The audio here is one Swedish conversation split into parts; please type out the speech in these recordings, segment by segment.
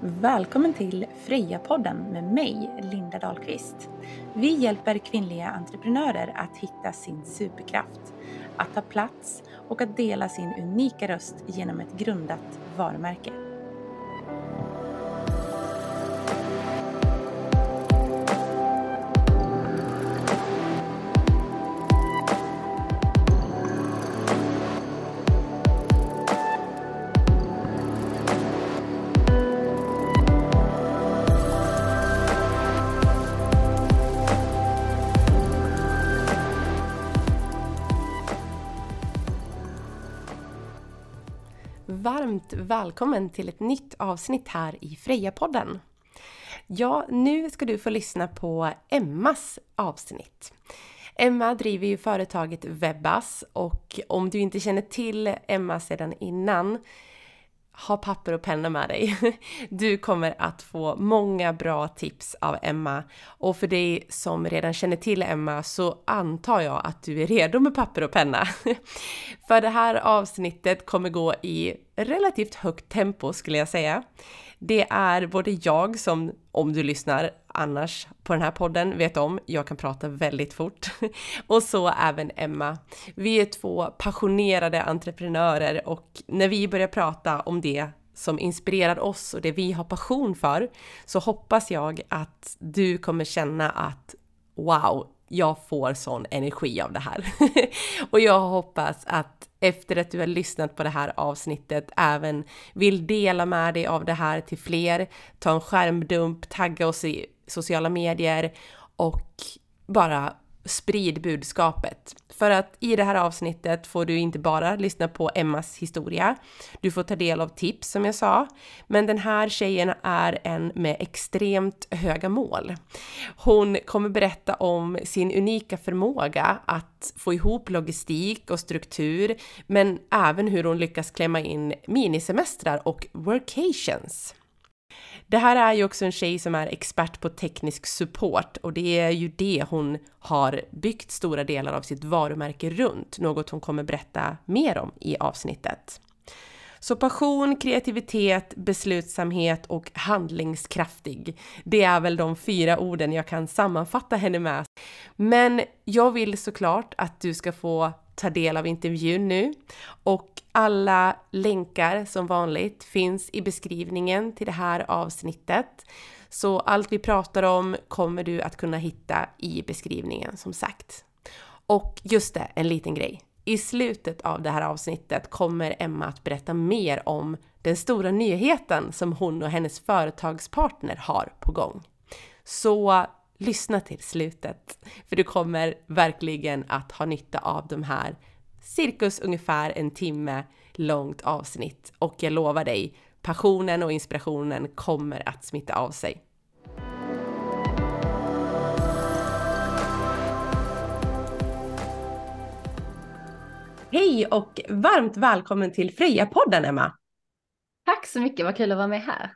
Välkommen till Freja-podden med mig, Linda Dahlqvist. Vi hjälper kvinnliga entreprenörer att hitta sin superkraft, att ta plats och att dela sin unika röst genom ett grundat varumärke. Varmt välkommen till ett nytt avsnitt här i Freja-podden. Ja, nu ska du få lyssna på Emmas avsnitt. Emma driver ju företaget Webbas och om du inte känner till Emma sedan innan ha papper och penna med dig. Du kommer att få många bra tips av Emma och för dig som redan känner till Emma så antar jag att du är redo med papper och penna. För det här avsnittet kommer gå i relativt högt tempo skulle jag säga. Det är både jag som, om du lyssnar annars på den här podden, vet om, jag kan prata väldigt fort. Och så även Emma. Vi är två passionerade entreprenörer och när vi börjar prata om det som inspirerar oss och det vi har passion för så hoppas jag att du kommer känna att wow, jag får sån energi av det här. och jag hoppas att efter att du har lyssnat på det här avsnittet även vill dela med dig av det här till fler, ta en skärmdump, tagga oss i sociala medier och bara sprid budskapet. För att i det här avsnittet får du inte bara lyssna på Emmas historia, du får ta del av tips som jag sa, men den här tjejen är en med extremt höga mål. Hon kommer berätta om sin unika förmåga att få ihop logistik och struktur, men även hur hon lyckas klämma in minisemestrar och workations. Det här är ju också en tjej som är expert på teknisk support och det är ju det hon har byggt stora delar av sitt varumärke runt, något hon kommer berätta mer om i avsnittet. Så passion, kreativitet, beslutsamhet och handlingskraftig. Det är väl de fyra orden jag kan sammanfatta henne med. Men jag vill såklart att du ska få ta del av intervjun nu och alla länkar som vanligt finns i beskrivningen till det här avsnittet. Så allt vi pratar om kommer du att kunna hitta i beskrivningen som sagt. Och just det, en liten grej. I slutet av det här avsnittet kommer Emma att berätta mer om den stora nyheten som hon och hennes företagspartner har på gång. Så lyssna till slutet, för du kommer verkligen att ha nytta av de här cirkus ungefär en timme långt avsnitt och jag lovar dig, passionen och inspirationen kommer att smitta av sig. Hej och varmt välkommen till Freja-podden Emma! Tack så mycket, vad kul att vara med här.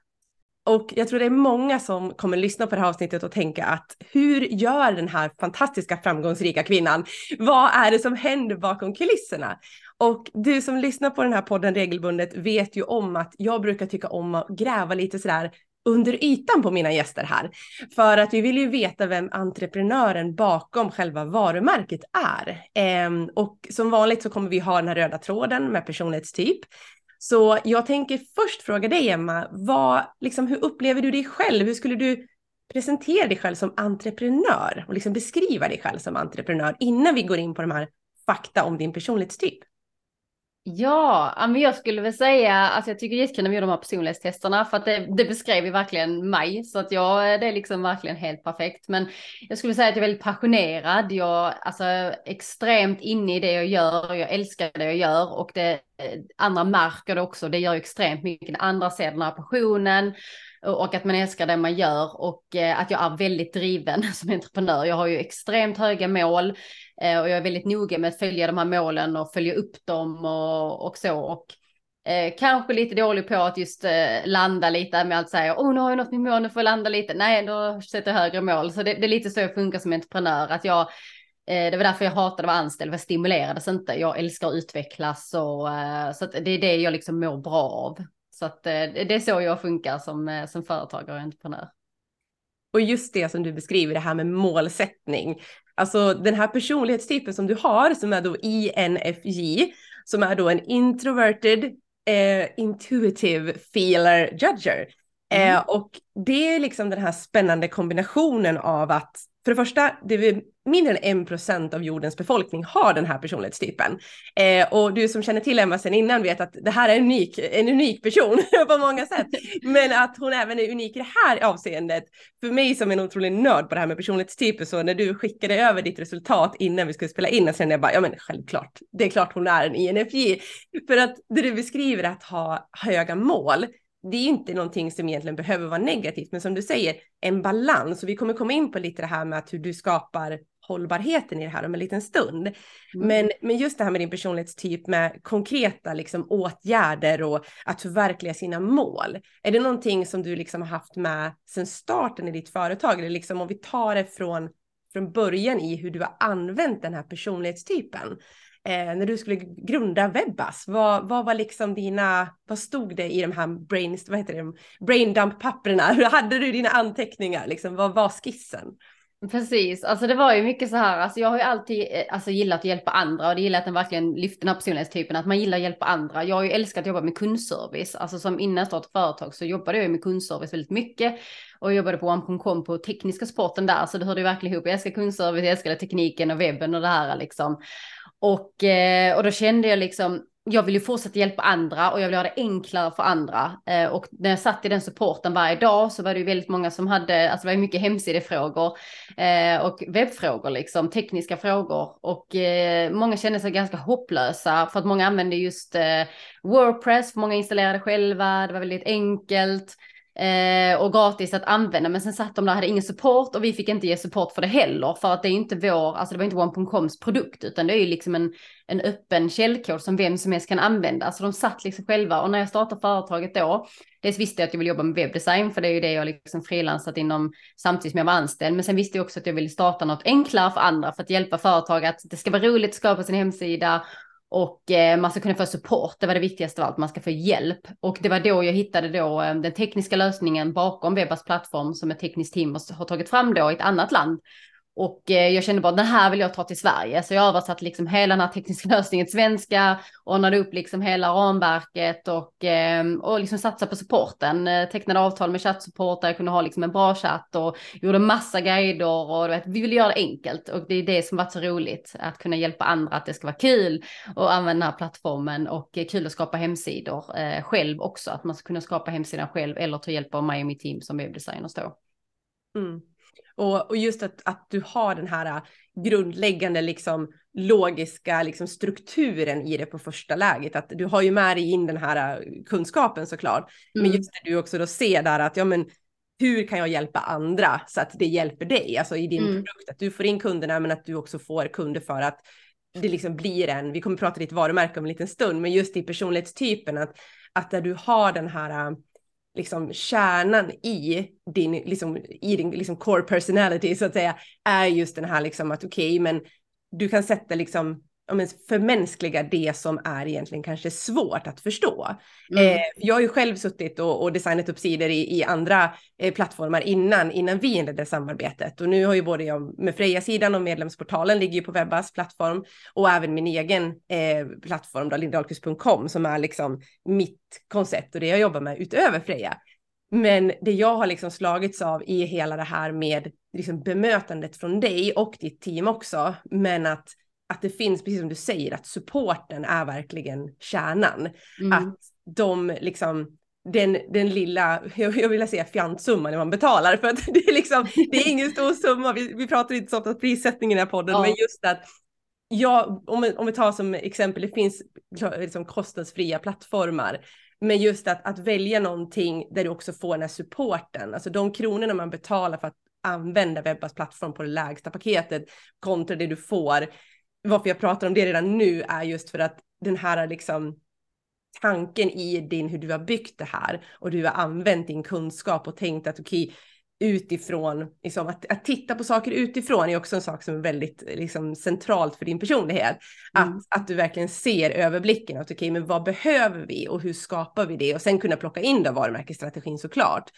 Och jag tror det är många som kommer lyssna på det här avsnittet och tänka att hur gör den här fantastiska framgångsrika kvinnan? Vad är det som händer bakom kulisserna? Och du som lyssnar på den här podden regelbundet vet ju om att jag brukar tycka om att gräva lite sådär under ytan på mina gäster här. För att vi vill ju veta vem entreprenören bakom själva varumärket är. Ehm, och som vanligt så kommer vi ha den här röda tråden med personlighetstyp. Så jag tänker först fråga dig Emma, vad, liksom, hur upplever du dig själv? Hur skulle du presentera dig själv som entreprenör och liksom beskriva dig själv som entreprenör innan vi går in på de här fakta om din personlighetstyp? Ja, men jag skulle väl säga, alltså jag tycker det är jättekul när vi gör de här personlighetstesterna för att det, det beskrev ju verkligen mig så att jag, det är liksom verkligen helt perfekt. Men jag skulle säga att jag är väldigt passionerad, jag alltså extremt inne i det jag gör, jag älskar det jag gör och det eh, andra märker det också, det gör extremt mycket. Andra ser den här passionen och att man älskar det man gör och eh, att jag är väldigt driven som entreprenör. Jag har ju extremt höga mål eh, och jag är väldigt noga med att följa de här målen och följa upp dem och, och så. Och eh, kanske lite dålig på att just eh, landa lite med att säga, oh nu har jag nått mitt mål, nu får jag landa lite. Nej, då sätter jag högre mål. Så det, det är lite så jag funkar som entreprenör, att jag eh, det var därför jag hatade att vara anställd, för jag stimulerades inte. Jag älskar att utvecklas och så att det är det jag liksom mår bra av. Så att eh, det är så jag funkar som, eh, som företagare och entreprenör. Och just det som du beskriver, det här med målsättning. Alltså den här personlighetstypen som du har, som är då INFJ, som är då en introverted, eh, intuitive feeler judger. Mm. Eh, och det är liksom den här spännande kombinationen av att för det första, det är mindre än 1% av jordens befolkning har den här personlighetstypen. Eh, och du som känner till Emma sen innan vet att det här är unik, en unik person på många sätt. Men att hon även är unik i det här avseendet. För mig som är en otrolig nörd på det här med personlighetstyper så när du skickade över ditt resultat innan vi skulle spela in så kände jag bara, ja men självklart, det är klart hon är en INFJ. För att det du beskriver att ha höga mål, det är inte någonting som egentligen behöver vara negativt, men som du säger, en balans. Och vi kommer komma in på lite det här med att hur du skapar hållbarheten i det här om en liten stund. Mm. Men, men just det här med din personlighetstyp med konkreta liksom, åtgärder och att förverkliga sina mål. Är det någonting som du liksom har haft med sedan starten i ditt företag? Eller liksom om vi tar det från, från början i hur du har använt den här personlighetstypen eh, när du skulle grunda Webbas, vad, vad var liksom dina, vad stod det i de här brain, vad heter det, braindump-papperna? Hur hade du dina anteckningar, liksom, vad var skissen? Precis, alltså det var ju mycket så här, alltså jag har ju alltid eh, alltså, gillat att hjälpa andra och det gillar att den verkligen lyfter den här personlighetstypen, att man gillar att hjälpa andra. Jag har ju älskat att jobba med kundservice, alltså som innan jag startade företag så jobbade jag med kundservice väldigt mycket och jobbade på one.com på tekniska sporten där, så det hörde ju verkligen ihop. Jag älskar kundservice, jag älskade tekniken och webben och det här liksom. Och, eh, och då kände jag liksom, jag vill ju fortsätta hjälpa andra och jag vill göra det enklare för andra. Eh, och när jag satt i den supporten varje dag så var det ju väldigt många som hade, alltså det var ju mycket hemsidefrågor eh, och webbfrågor liksom, tekniska frågor. Och eh, många kände sig ganska hopplösa för att många använde just Wordpress, för många installerade själva, det var väldigt enkelt eh, och gratis att använda. Men sen satt de där, hade ingen support och vi fick inte ge support för det heller. För att det är inte vår, alltså det var inte one.coms produkt utan det är ju liksom en, en öppen källkod som vem som helst kan använda. Så de satt liksom själva och när jag startade företaget då, dels visste jag att jag ville jobba med webbdesign för det är ju det jag liksom frilansat inom samtidigt som jag var anställd. Men sen visste jag också att jag ville starta något enklare för andra för att hjälpa företag att det ska vara roligt att skapa sin hemsida och eh, man ska kunna få support. Det var det viktigaste av allt, man ska få hjälp. Och det var då jag hittade då eh, den tekniska lösningen bakom Webbas plattform som ett tekniskt team har tagit fram då i ett annat land. Och eh, jag kände bara den här vill jag ta till Sverige. Så jag översatte liksom hela den här tekniska lösningen till svenska, ordnade upp liksom hela ramverket och, ehm, och liksom satsade på supporten. Eh, tecknade avtal med chattsupport där jag kunde ha liksom en bra chatt och gjorde massa guider och vet, vi ville göra det enkelt. Och det är det som varit så roligt, att kunna hjälpa andra att det ska vara kul att använda den här plattformen och eh, kul att skapa hemsidor själv också. Att man ska kunna skapa hemsidan själv eller ta hjälp av mig och mitt team som webbdesigners då. Mm. Och, och just att, att du har den här äh, grundläggande liksom logiska liksom strukturen i det på första läget. Att du har ju med dig in den här äh, kunskapen såklart. Mm. Men just det du också då ser där att ja men hur kan jag hjälpa andra så att det hjälper dig, alltså i din mm. produkt, att du får in kunderna men att du också får kunder för att det liksom blir en, vi kommer prata ditt varumärke om en liten stund, men just i personlighetstypen att, att där du har den här äh, liksom kärnan i din, liksom, i din liksom core personality så att säga, är just den här liksom att okej, okay, men du kan sätta liksom men, förmänskliga det som är egentligen kanske svårt att förstå. Mm. Eh, jag har ju själv suttit och, och designat upp sidor i, i andra eh, plattformar innan, innan vi inledde samarbetet. Och nu har ju både jag med Freja-sidan och medlemsportalen ligger ju på Webbas plattform och även min egen eh, plattform, då, lindalkus.com, som är liksom mitt koncept och det jag jobbar med utöver Freja. Men det jag har liksom slagits av i hela det här med liksom bemötandet från dig och ditt team också, men att att det finns, precis som du säger, att supporten är verkligen kärnan. Mm. Att de liksom, den, den lilla, jag, vill säga fjantsumman man betalar, för att det är liksom, det är ingen stor summa, vi, vi pratar inte så ofta prissättning i den här podden, ja. men just att ja, om, om vi tar som exempel, det finns liksom kostnadsfria plattformar, men just att, att välja någonting där du också får den här supporten, alltså de kronorna man betalar för att använda Webbas plattform på det lägsta paketet kontra det du får varför jag pratar om det redan nu är just för att den här liksom tanken i din hur du har byggt det här och du har använt din kunskap och tänkt att okej, utifrån, liksom, att, att titta på saker utifrån är också en sak som är väldigt liksom, centralt för din personlighet. Mm. Att, att du verkligen ser överblicken, att okej, okay, men vad behöver vi och hur skapar vi det? Och sen kunna plocka in då varumärkesstrategin såklart.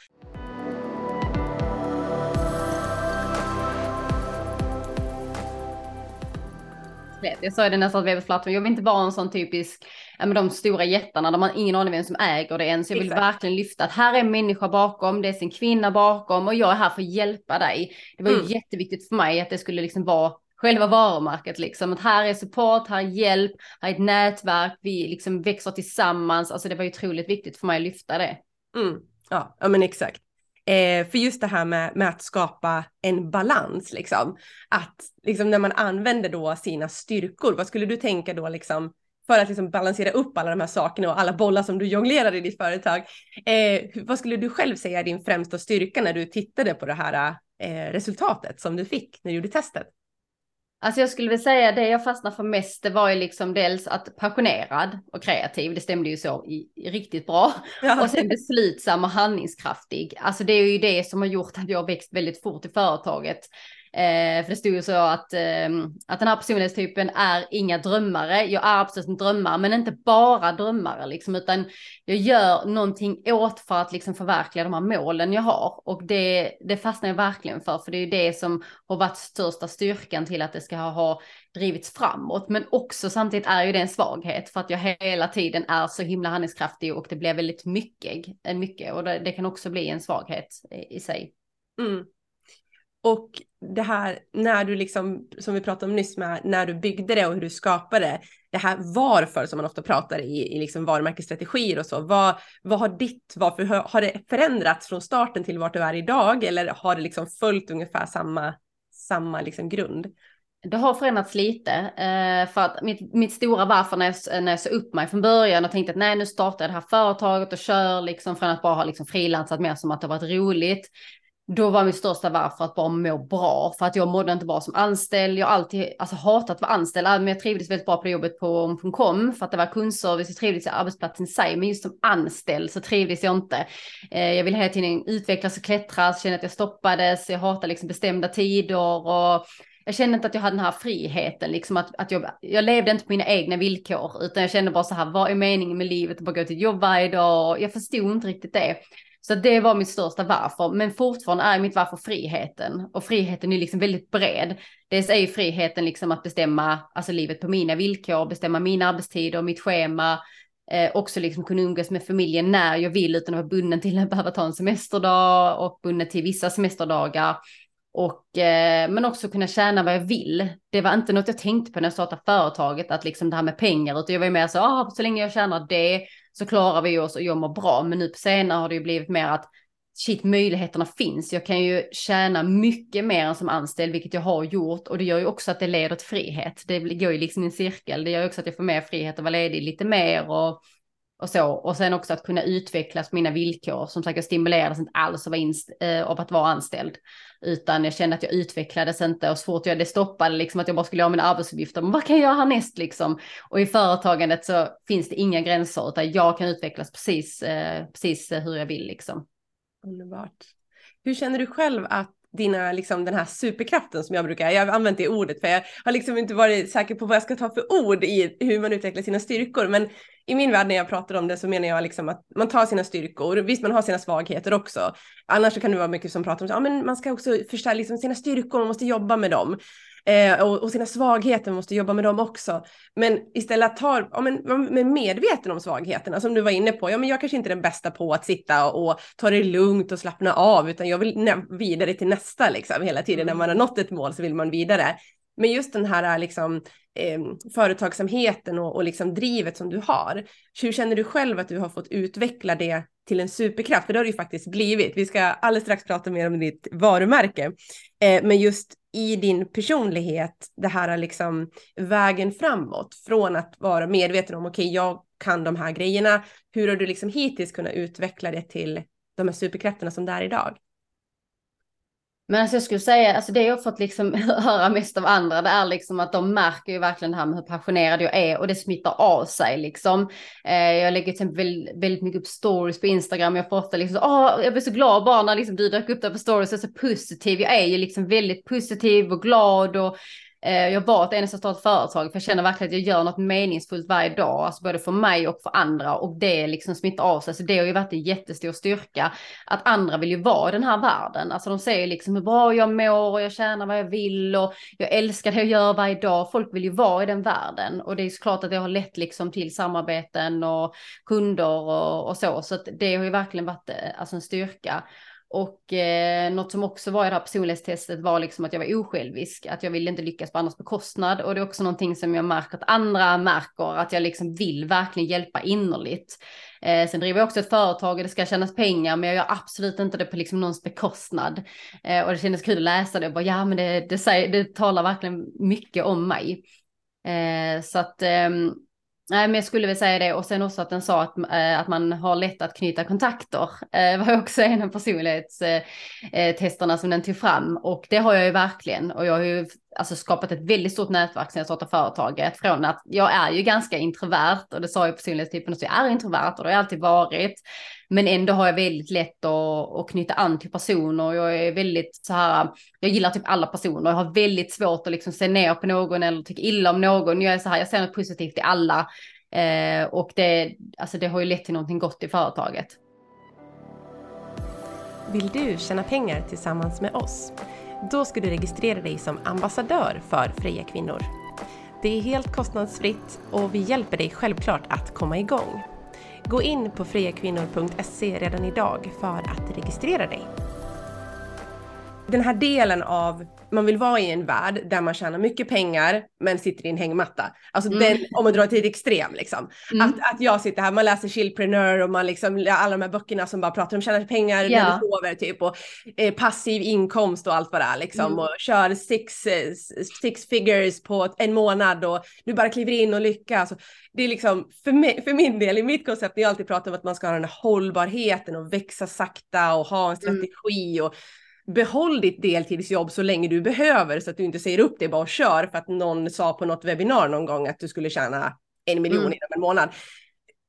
Jag sa det nästan att webbplattform, jag vill inte vara en sån typisk, men de stora jättarna där man ingen aning vem som äger det ens. Jag vill Exakt. verkligen lyfta att här är en människa bakom, det är sin kvinna bakom och jag är här för att hjälpa dig. Det var ju mm. jätteviktigt för mig att det skulle liksom vara själva varumärket liksom. Att här är support, här är hjälp, här är ett nätverk, vi liksom växer tillsammans. Alltså det var ju otroligt viktigt för mig att lyfta det. Mm. Ja, ja men exakt. Eh, för just det här med, med att skapa en balans, liksom. Att liksom, när man använder då sina styrkor, vad skulle du tänka då liksom, för att liksom balansera upp alla de här sakerna och alla bollar som du jonglerar i ditt företag. Eh, vad skulle du själv säga är din främsta styrka när du tittade på det här eh, resultatet som du fick när du gjorde testet? Alltså jag skulle vilja säga det jag fastnade för mest, det var ju liksom dels att passionerad och kreativ, det stämde ju så i, i riktigt bra. Ja. Och sen beslutsam och handlingskraftig. Alltså det är ju det som har gjort att jag växt väldigt fort i företaget. Eh, för det stod ju så att, eh, att den här personlighetstypen är inga drömmare. Jag är absolut en drömmare, men inte bara drömmare liksom, utan jag gör någonting åt för att liksom förverkliga de här målen jag har. Och det, det fastnar jag verkligen för, för det är ju det som har varit största styrkan till att det ska ha drivits framåt. Men också samtidigt är ju det en svaghet för att jag hela tiden är så himla handlingskraftig och det blir väldigt mycket, mycket och det, det kan också bli en svaghet i, i sig. Mm. Och det här när du liksom, som vi pratade om nyss med, när du byggde det och hur du skapade det, det här varför som man ofta pratar i, i liksom varumärkesstrategier och så, vad, vad har ditt, varför har det förändrats från starten till vart du är idag eller har det liksom följt ungefär samma, samma liksom grund? Det har förändrats lite eh, för att mitt, mitt stora varför när jag, när jag såg upp mig från början och tänkte att nej nu startar jag det här företaget och kör liksom från att bara ha liksom frilansat mer som att det varit roligt då var mitt största varför att bara må bra. För att jag mådde inte bra som anställd. Jag har alltid alltså, hatat att vara anställd. Men jag trivdes väldigt bra på jobbet på om.com för att det var kundservice. Jag trivdes i arbetsplatsen i sig. Men just som anställd så trivdes jag inte. Eh, jag ville hela tiden utvecklas och klättras. Kände att jag stoppades. Jag hatade liksom bestämda tider. Och jag kände inte att jag hade den här friheten, liksom att, att jag, jag levde inte på mina egna villkor, utan jag kände bara så här, vad är meningen med livet? Att bara gå till jobb varje dag. Jag förstod inte riktigt det. Så det var mitt största varför, men fortfarande är mitt varför friheten. Och friheten är liksom väldigt bred. Dels är ju friheten liksom att bestämma alltså livet på mina villkor, bestämma mina arbetstider, mitt schema, eh, också liksom kunna umgås med familjen när jag vill utan att vara bunden till att behöva ta en semesterdag och bunden till vissa semesterdagar. Och, eh, men också kunna tjäna vad jag vill. Det var inte något jag tänkte på när jag startade företaget, att liksom det här med pengar, utan jag var ju mer så, ah, så länge jag tjänar det så klarar vi oss och jag mår bra. Men nu på senare har det ju blivit mer att shit, möjligheterna finns. Jag kan ju tjäna mycket mer än som anställd, vilket jag har gjort. Och det gör ju också att det leder till frihet. Det går ju liksom i en cirkel. Det gör ju också att jag får mer frihet att vara ledig lite mer och och så. Och sen också att kunna utvecklas på mina villkor. Som sagt, jag stimulerades inte alls av, äh, av att vara anställd. Utan jag kände att jag utvecklades inte och så fort jag det stoppade liksom att jag bara skulle göra mina arbetsuppgifter. Men vad kan jag göra härnäst liksom? Och i företagandet så finns det inga gränser utan jag kan utvecklas precis, äh, precis hur jag vill liksom. Underbart. Hur känner du själv att dina, liksom den här superkraften som jag brukar, jag har använt det ordet för jag har liksom inte varit säker på vad jag ska ta för ord i hur man utvecklar sina styrkor. Men i min värld när jag pratar om det så menar jag liksom att man tar sina styrkor, visst man har sina svagheter också. Annars så kan det vara mycket som pratar om att ja, man ska också förstärka liksom sina styrkor, man måste jobba med dem. Eh, och, och, sina svagheter, måste jobba med dem också. Men istället att ta, ja, men, men medveten om svagheterna som du var inne på. Ja, men jag kanske inte är den bästa på att sitta och ta det lugnt och slappna av, utan jag vill vidare till nästa liksom hela tiden. När man har nått ett mål så vill man vidare. Men just den här liksom, eh, företagsamheten och, och liksom drivet som du har. Hur känner du själv att du har fått utveckla det till en superkraft? För det har det ju faktiskt blivit. Vi ska alldeles strax prata mer om ditt varumärke. Eh, men just i din personlighet, det här liksom vägen framåt från att vara medveten om okej, okay, jag kan de här grejerna. Hur har du liksom hittills kunnat utveckla det till de här superkrafterna som det är idag? Men alltså jag skulle säga, alltså det jag fått liksom höra mest av andra, det är liksom att de märker ju verkligen det här med hur passionerad jag är och det smittar av sig liksom. Eh, jag lägger till exempel väldigt, väldigt, mycket upp stories på Instagram. Jag får ofta liksom, åh, jag blir så glad bara när liksom du dök upp där på stories jag är så positiv. Jag är ju liksom väldigt positiv och glad och Eh, jag var ett eneste stort företag för jag känner verkligen att jag gör något meningsfullt varje dag, alltså både för mig och för andra och det liksom smittar av sig. Så det har ju varit en jättestor styrka att andra vill ju vara i den här världen. Alltså de säger liksom hur bra jag mår och jag tjänar vad jag vill och jag älskar det jag gör varje dag. Folk vill ju vara i den världen och det är såklart att det har lett liksom till samarbeten och kunder och, och så. Så att det har ju verkligen varit eh, alltså en styrka. Och eh, något som också var i det här personlighetstestet var liksom att jag var osjälvisk, att jag ville inte lyckas på andras bekostnad. Och det är också någonting som jag märker att andra märker, att jag liksom vill verkligen hjälpa innerligt. Eh, sen driver jag också ett företag och det ska tjänas pengar, men jag gör absolut inte det på liksom någons bekostnad. Eh, och det kändes kul att läsa det och bara, ja men det, det, säger, det talar verkligen mycket om mig. Eh, så att ehm, Nej, men jag skulle väl säga det. Och sen också att den sa att, äh, att man har lätt att knyta kontakter. Eh, det äh, var också en av personlighetstesterna eh, äh, som den tog fram. Och det har jag ju verkligen. Och jag har ju alltså, skapat ett väldigt stort nätverk sedan jag startade företaget. Från att jag är ju ganska introvert. Och det sa ju personlighetstypen att jag är introvert och det har jag alltid varit. Men ändå har jag väldigt lätt att, att knyta an till personer. Jag är väldigt så här, jag gillar typ alla personer. Jag har väldigt svårt att liksom se ner på någon eller tycka illa om någon. Jag är så här, jag ser något positivt i alla. Eh, och det, alltså det har ju lett till någonting gott i företaget. Vill du tjäna pengar tillsammans med oss? Då ska du registrera dig som ambassadör för Freja Kvinnor. Det är helt kostnadsfritt och vi hjälper dig självklart att komma igång. Gå in på friakvinnor.se redan idag för att registrera dig. Den här delen av man vill vara i en värld där man tjänar mycket pengar men sitter i en hängmatta. Alltså mm. den, om man drar till ett extrem liksom. Mm. Att, att jag sitter här, man läser Chillpreneur och man liksom, alla de här böckerna som bara pratar om tjäna pengar ja. när du sover typ och eh, passiv inkomst och allt vad det är liksom. Mm. Och kör six, eh, six figures på en månad och du bara kliver in och lyckas. Alltså, det är liksom för, mig, för min del, i mitt koncept, när jag alltid pratar om att man ska ha den här hållbarheten och växa sakta och ha en mm. strategi och behåll ditt deltidsjobb så länge du behöver så att du inte säger upp det bara och kör för att någon sa på något webbinar någon gång att du skulle tjäna en miljon mm. inom en månad.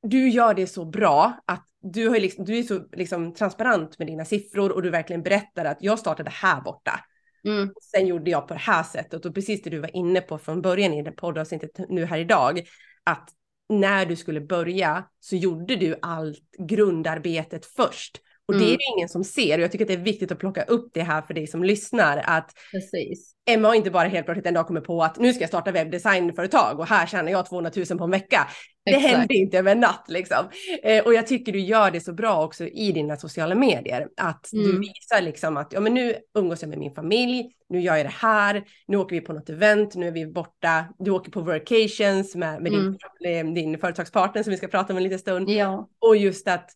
Du gör det så bra att du, har liksom, du är så liksom transparent med dina siffror och du verkligen berättar att jag startade här borta. Mm. Sen gjorde jag på det här sättet och precis det du var inne på från början i det poddavsnittet nu här idag, att när du skulle börja så gjorde du allt grundarbetet först och mm. det är det ingen som ser och jag tycker att det är viktigt att plocka upp det här för dig som lyssnar. Att Precis. Emma har inte bara helt plötsligt en dag kommit på att nu ska jag starta webbdesignföretag och här tjänar jag 200 000 på en vecka. Det händer inte över en natt liksom. Eh, och jag tycker du gör det så bra också i dina sociala medier. Att mm. du visar liksom att ja, men nu umgås jag med min familj, nu gör jag det här, nu åker vi på något event, nu är vi borta, du åker på workations med, med mm. din, din företagspartner som vi ska prata om en liten stund. Ja. Och just att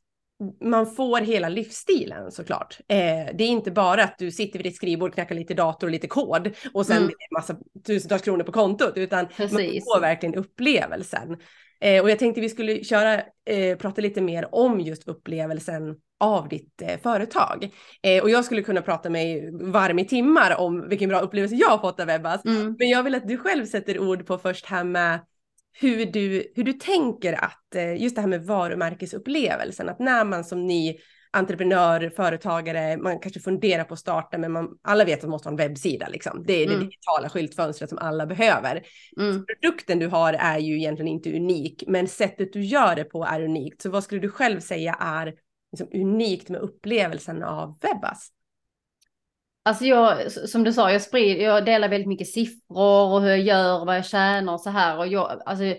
man får hela livsstilen såklart. Eh, det är inte bara att du sitter vid ditt skrivbord, knackar lite dator och lite kod och sen mm. massa tusentals kronor på kontot, utan Precis. man får verkligen upplevelsen. Eh, och jag tänkte vi skulle köra, eh, prata lite mer om just upplevelsen av ditt eh, företag. Eh, och jag skulle kunna prata mig varm i timmar om vilken bra upplevelse jag har fått av Ebbas. Mm. Men jag vill att du själv sätter ord på först här med hur du, hur du tänker att eh, just det här med varumärkesupplevelsen, att när man som ny entreprenör, företagare, man kanske funderar på att starta, men man, alla vet att man måste ha en webbsida. Liksom. Det är mm. det digitala skyltfönstret som alla behöver. Mm. produkten du har är ju egentligen inte unik, men sättet du gör det på är unikt. Så vad skulle du själv säga är liksom unikt med upplevelsen av Webbas? Alltså jag, som du sa, jag, sprid, jag delar väldigt mycket siffror och hur jag gör, vad jag tjänar och så här. Och jag, alltså, eh,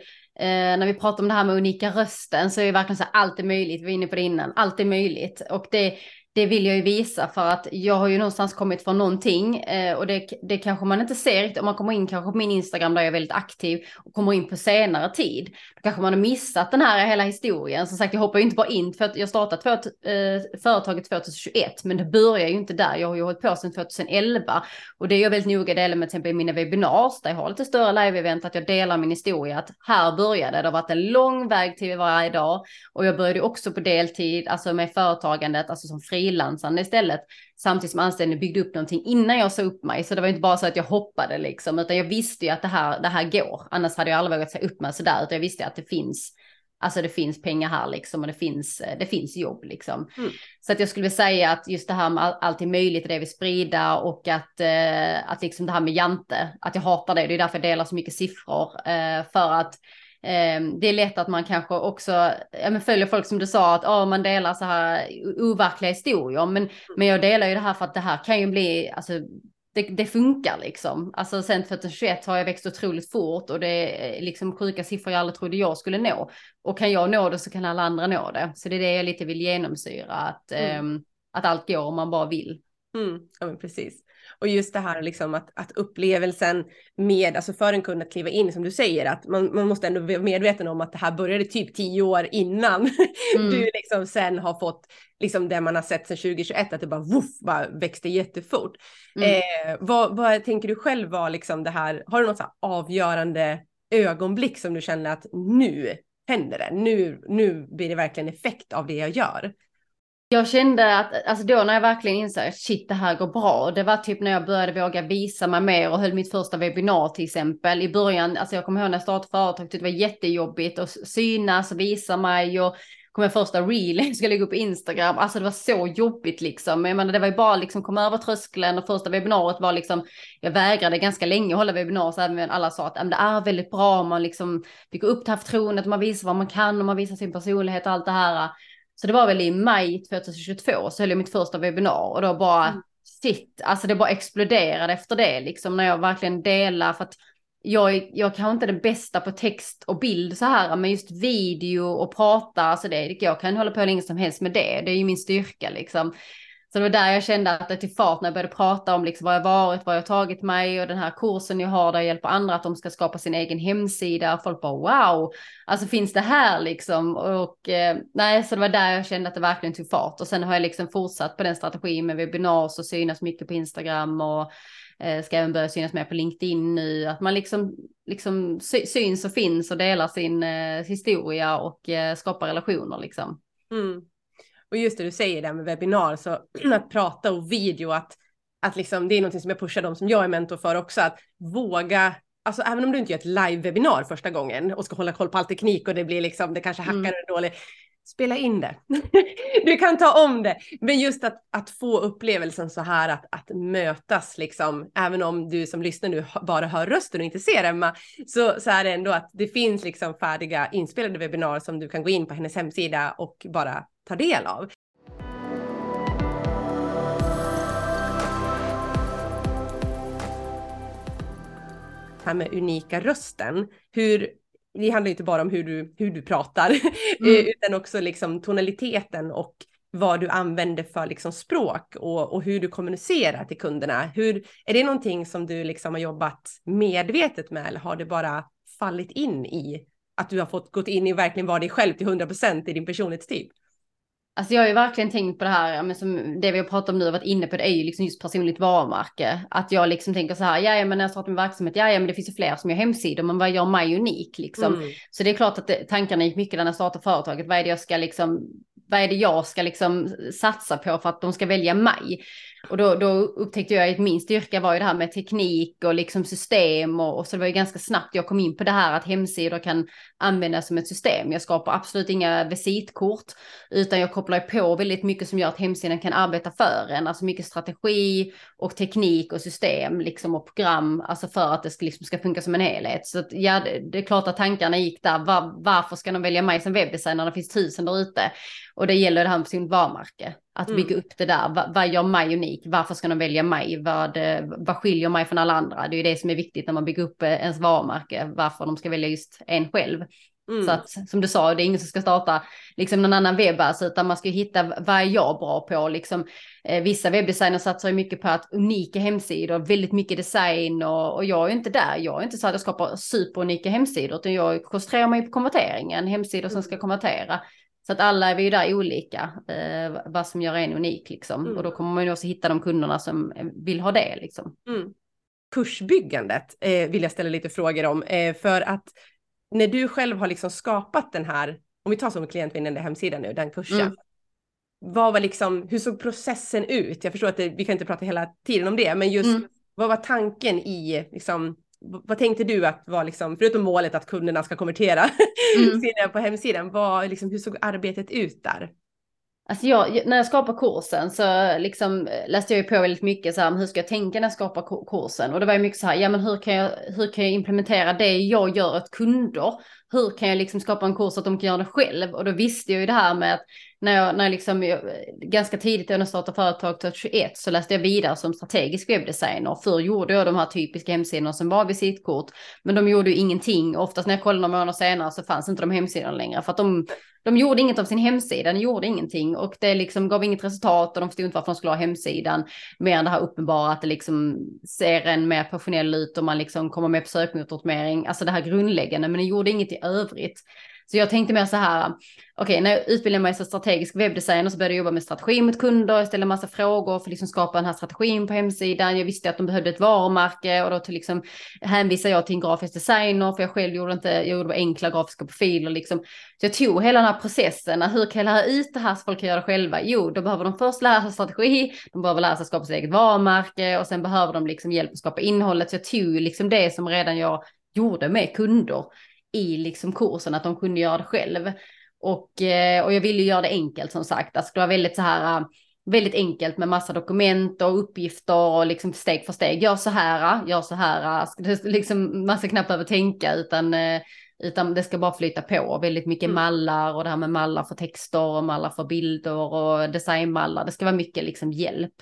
när vi pratar om det här med unika rösten så är det verkligen så här, allt är möjligt. Vi var inne på det innan, allt är möjligt. Och det, det vill jag ju visa för att jag har ju någonstans kommit från någonting eh, och det, det kanske man inte ser riktigt om man kommer in kanske på min Instagram där jag är väldigt aktiv och kommer in på senare tid. Då kanske man har missat den här hela historien. Som sagt, jag hoppar ju inte bara in för att jag startade för, eh, företaget 2021, men det börjar ju inte där. Jag har ju hållit på sedan 2011 och det är jag väldigt noga delar med till exempel i mina webinars där jag har lite större live-event att jag delar min historia att här började det. har varit en lång väg till varje dag och jag började också på deltid, alltså med företagandet, alltså som fri frilansande istället. Samtidigt som anställningen byggde upp någonting innan jag sa upp mig. Så det var inte bara så att jag hoppade liksom, utan jag visste ju att det här, det här går. Annars hade jag aldrig vågat säga upp mig sådär, utan jag visste att det finns Alltså det finns pengar här liksom och det finns, det finns jobb liksom. Mm. Så att jag skulle vilja säga att just det här med allt är möjligt och det vi sprida och att, eh, att liksom det här med jante, att jag hatar det. Det är därför jag delar så mycket siffror. Eh, för att eh, det är lätt att man kanske också ja, följer folk som du sa att oh, man delar så här overkliga historier. Men, men jag delar ju det här för att det här kan ju bli, alltså det, det, funkar liksom. Alltså sen 2021 har jag växt otroligt fort och det är liksom sjuka siffror jag aldrig trodde jag skulle nå. Och kan jag nå det så kan alla andra nå det. Så det är det jag lite vill genomsyra, att, mm. eh, att allt går om man bara vill. Mm, ja men precis. Och just det här liksom att, att upplevelsen med, alltså för en kund att kliva in, som du säger, att man, man måste ändå vara medveten om att det här började typ tio år innan mm. du liksom sen har fått liksom det man har sett sedan 2021, att det bara, woof, bara växte jättefort. Mm. Eh, vad, vad tänker du själv var liksom det här, har du något så avgörande ögonblick som du känner att nu händer det, nu, nu blir det verkligen effekt av det jag gör? Jag kände att, alltså då när jag verkligen insåg att shit det här går bra, det var typ när jag började våga visa mig mer och höll mitt första webbinar till exempel. I början, alltså jag kommer ihåg när jag startade företag, det var jättejobbigt att synas och visa mig och kom jag första reel jag ska lägga upp på Instagram, alltså det var så jobbigt liksom. Jag menar det var ju bara liksom komma över tröskeln och första webbinariet var liksom, jag vägrade ganska länge hålla webbinar så även alla sa att det är väldigt bra om man liksom bygger upp det här förtroendet, man visar vad man kan och man visar sin personlighet och allt det här. Så det var väl i maj 2022 så höll jag mitt första webbinar och då bara mm. shit, alltså det bara exploderade efter det liksom när jag verkligen delar för att jag, jag kanske inte är den bästa på text och bild så här, men just video och prata, alltså det, jag kan hålla på länge som helst med det, det är ju min styrka liksom. Så det var där jag kände att det till fart när jag började prata om liksom vad jag varit, vad jag tagit mig och den här kursen jag har där jag hjälper andra att de ska skapa sin egen hemsida. Folk bara wow, alltså finns det här liksom? Och eh, nej, så det var där jag kände att det verkligen tog fart och sen har jag liksom fortsatt på den strategin med webbinars och synas mycket på Instagram och eh, ska även börja synas mer på LinkedIn nu. Att man liksom, liksom syns och finns och delar sin eh, historia och eh, skapar relationer liksom. Mm. Och just det du säger där med webbinar, så att prata och video, att, att liksom, det är något som jag pushar dem som jag är mentor för också, att våga Alltså även om du inte gör ett live-webinar första gången och ska hålla koll på all teknik och det blir liksom, det kanske hackar mm. dåligt. Spela in det. du kan ta om det. Men just att, att få upplevelsen så här att, att mötas liksom, även om du som lyssnar nu bara hör rösten och inte ser Emma, så, så är det ändå att det finns liksom färdiga inspelade webbinar som du kan gå in på hennes hemsida och bara ta del av. här med unika rösten. Hur, det handlar inte bara om hur du, hur du pratar, mm. utan också liksom tonaliteten och vad du använder för liksom språk och, och hur du kommunicerar till kunderna. Hur, är det någonting som du liksom har jobbat medvetet med eller har det bara fallit in i att du har fått gått in i verkligen vara dig själv till 100% i din personlighetstyp? Alltså jag har ju verkligen tänkt på det här, men som det vi har pratat om nu och varit inne på, det är ju liksom just personligt varumärke. Att jag liksom tänker så här, ja men när jag startar min verksamhet, ja men det finns ju fler som gör hemsidor, men vad gör mig unik liksom? Mm. Så det är klart att det, tankarna gick mycket när jag startade företaget, vad är det jag ska liksom, vad är det jag ska liksom satsa på för att de ska välja mig? Och då, då upptäckte jag att min styrka var ju det här med teknik och liksom system och, och, så det var ju ganska snabbt jag kom in på det här att hemsidor kan användas som ett system. Jag skapar absolut inga visitkort utan jag kopplar på väldigt mycket som gör att hemsidan kan arbeta för en, alltså mycket strategi och teknik och system liksom och program, alltså för att det ska, liksom ska funka som en helhet. Så att, ja, det, det, är klart att tankarna gick där. Var, varför ska de välja mig som webbdesigner när det finns tusen där ute? Och det gäller det här med sin varumärke. Att bygga mm. upp det där. Vad, vad gör mig unik? Varför ska de välja mig? Vad, vad skiljer mig från alla andra? Det är ju det som är viktigt när man bygger upp eh, ens varumärke. Varför de ska välja just en själv. Mm. Så att som du sa, det är ingen som ska starta liksom någon annan webbas, utan man ska hitta vad är jag bra på. Liksom, eh, vissa webbdesigners satsar ju mycket på att unika hemsidor, väldigt mycket design och, och jag är inte där. Jag är inte så att jag skapar superunika hemsidor, utan jag koncentrerar mig på konverteringen, hemsidor som ska mm. konvertera. Så att alla är vi ju där olika, eh, vad som gör en unik liksom. Mm. Och då kommer man ju också hitta de kunderna som vill ha det liksom. Mm. Kursbyggandet eh, vill jag ställa lite frågor om, eh, för att när du själv har liksom skapat den här, om vi tar som klientvinnande hemsida nu, den kursen. Mm. vad var liksom, hur såg processen ut? Jag förstår att det, vi kan inte prata hela tiden om det, men just mm. vad var tanken i, liksom, vad tänkte du att var liksom, förutom målet att kunderna ska konvertera mm. på hemsidan, vad, liksom, hur såg arbetet ut där? Alltså jag, när jag skapade kursen så liksom läste jag ju på väldigt mycket så här, hur ska jag tänka när jag skapar kursen? Och det var ju mycket så här, ja men hur kan jag, hur kan jag implementera det jag gör åt kunder? Hur kan jag liksom skapa en kurs så att de kan göra det själv? Och då visste jag ju det här med att när jag, när jag liksom, ganska tidigt när jag startade företag 2021 så läste jag vidare som strategisk webbdesigner. Förr gjorde jag de här typiska hemsidorna som var visitkort, men de gjorde ju ingenting. Oftast när jag kollade några månader senare så fanns inte de hemsidorna längre för att de de gjorde inget av sin hemsida, de gjorde ingenting och det liksom gav inget resultat och de förstod inte varför de skulle ha hemsidan. Mer än det här uppenbara att det liksom ser en mer professionell ut och man liksom kommer med på sökmotoroptimering. Alltså det här grundläggande, men det gjorde inget i övrigt. Så jag tänkte mer så här, okej, okay, när jag utbildade mig som strategisk webbdesigner så började jag jobba med strategi mot kunder, jag ställde massa frågor för att liksom skapa den här strategin på hemsidan. Jag visste att de behövde ett varumärke och då till liksom hänvisade jag till en grafisk designer för jag själv gjorde inte, jag gjorde enkla grafiska profiler liksom. Så jag tog hela den här processen, hur kan jag lära ut det här så folk kan göra det själva? Jo, då behöver de först lära sig strategi, de behöver lära sig skapa sitt eget varumärke och sen behöver de liksom hjälp att skapa innehållet. Så jag tog liksom det som redan jag gjorde med kunder i liksom kursen, att de kunde göra det själv. Och, eh, och jag ville göra det enkelt som sagt, alltså det var väldigt så här, eh, väldigt enkelt med massa dokument och uppgifter och liksom steg för steg. Gör så här, gör så här, liksom man ska knappt behöva tänka utan eh, utan det ska bara flyta på. Väldigt mycket mm. mallar och det här med mallar för texter och mallar för bilder och designmallar. Det ska vara mycket liksom hjälp.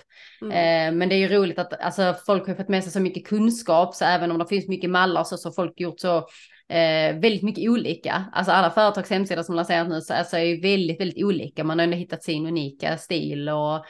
Mm. Eh, men det är ju roligt att alltså, folk har fått med sig så mycket kunskap så även om det finns mycket mallar så har folk gjort så eh, väldigt mycket olika. Alltså alla företags hemsidor som lanseras nu så alltså, är ju väldigt, väldigt olika. Man har ändå hittat sin unika stil och,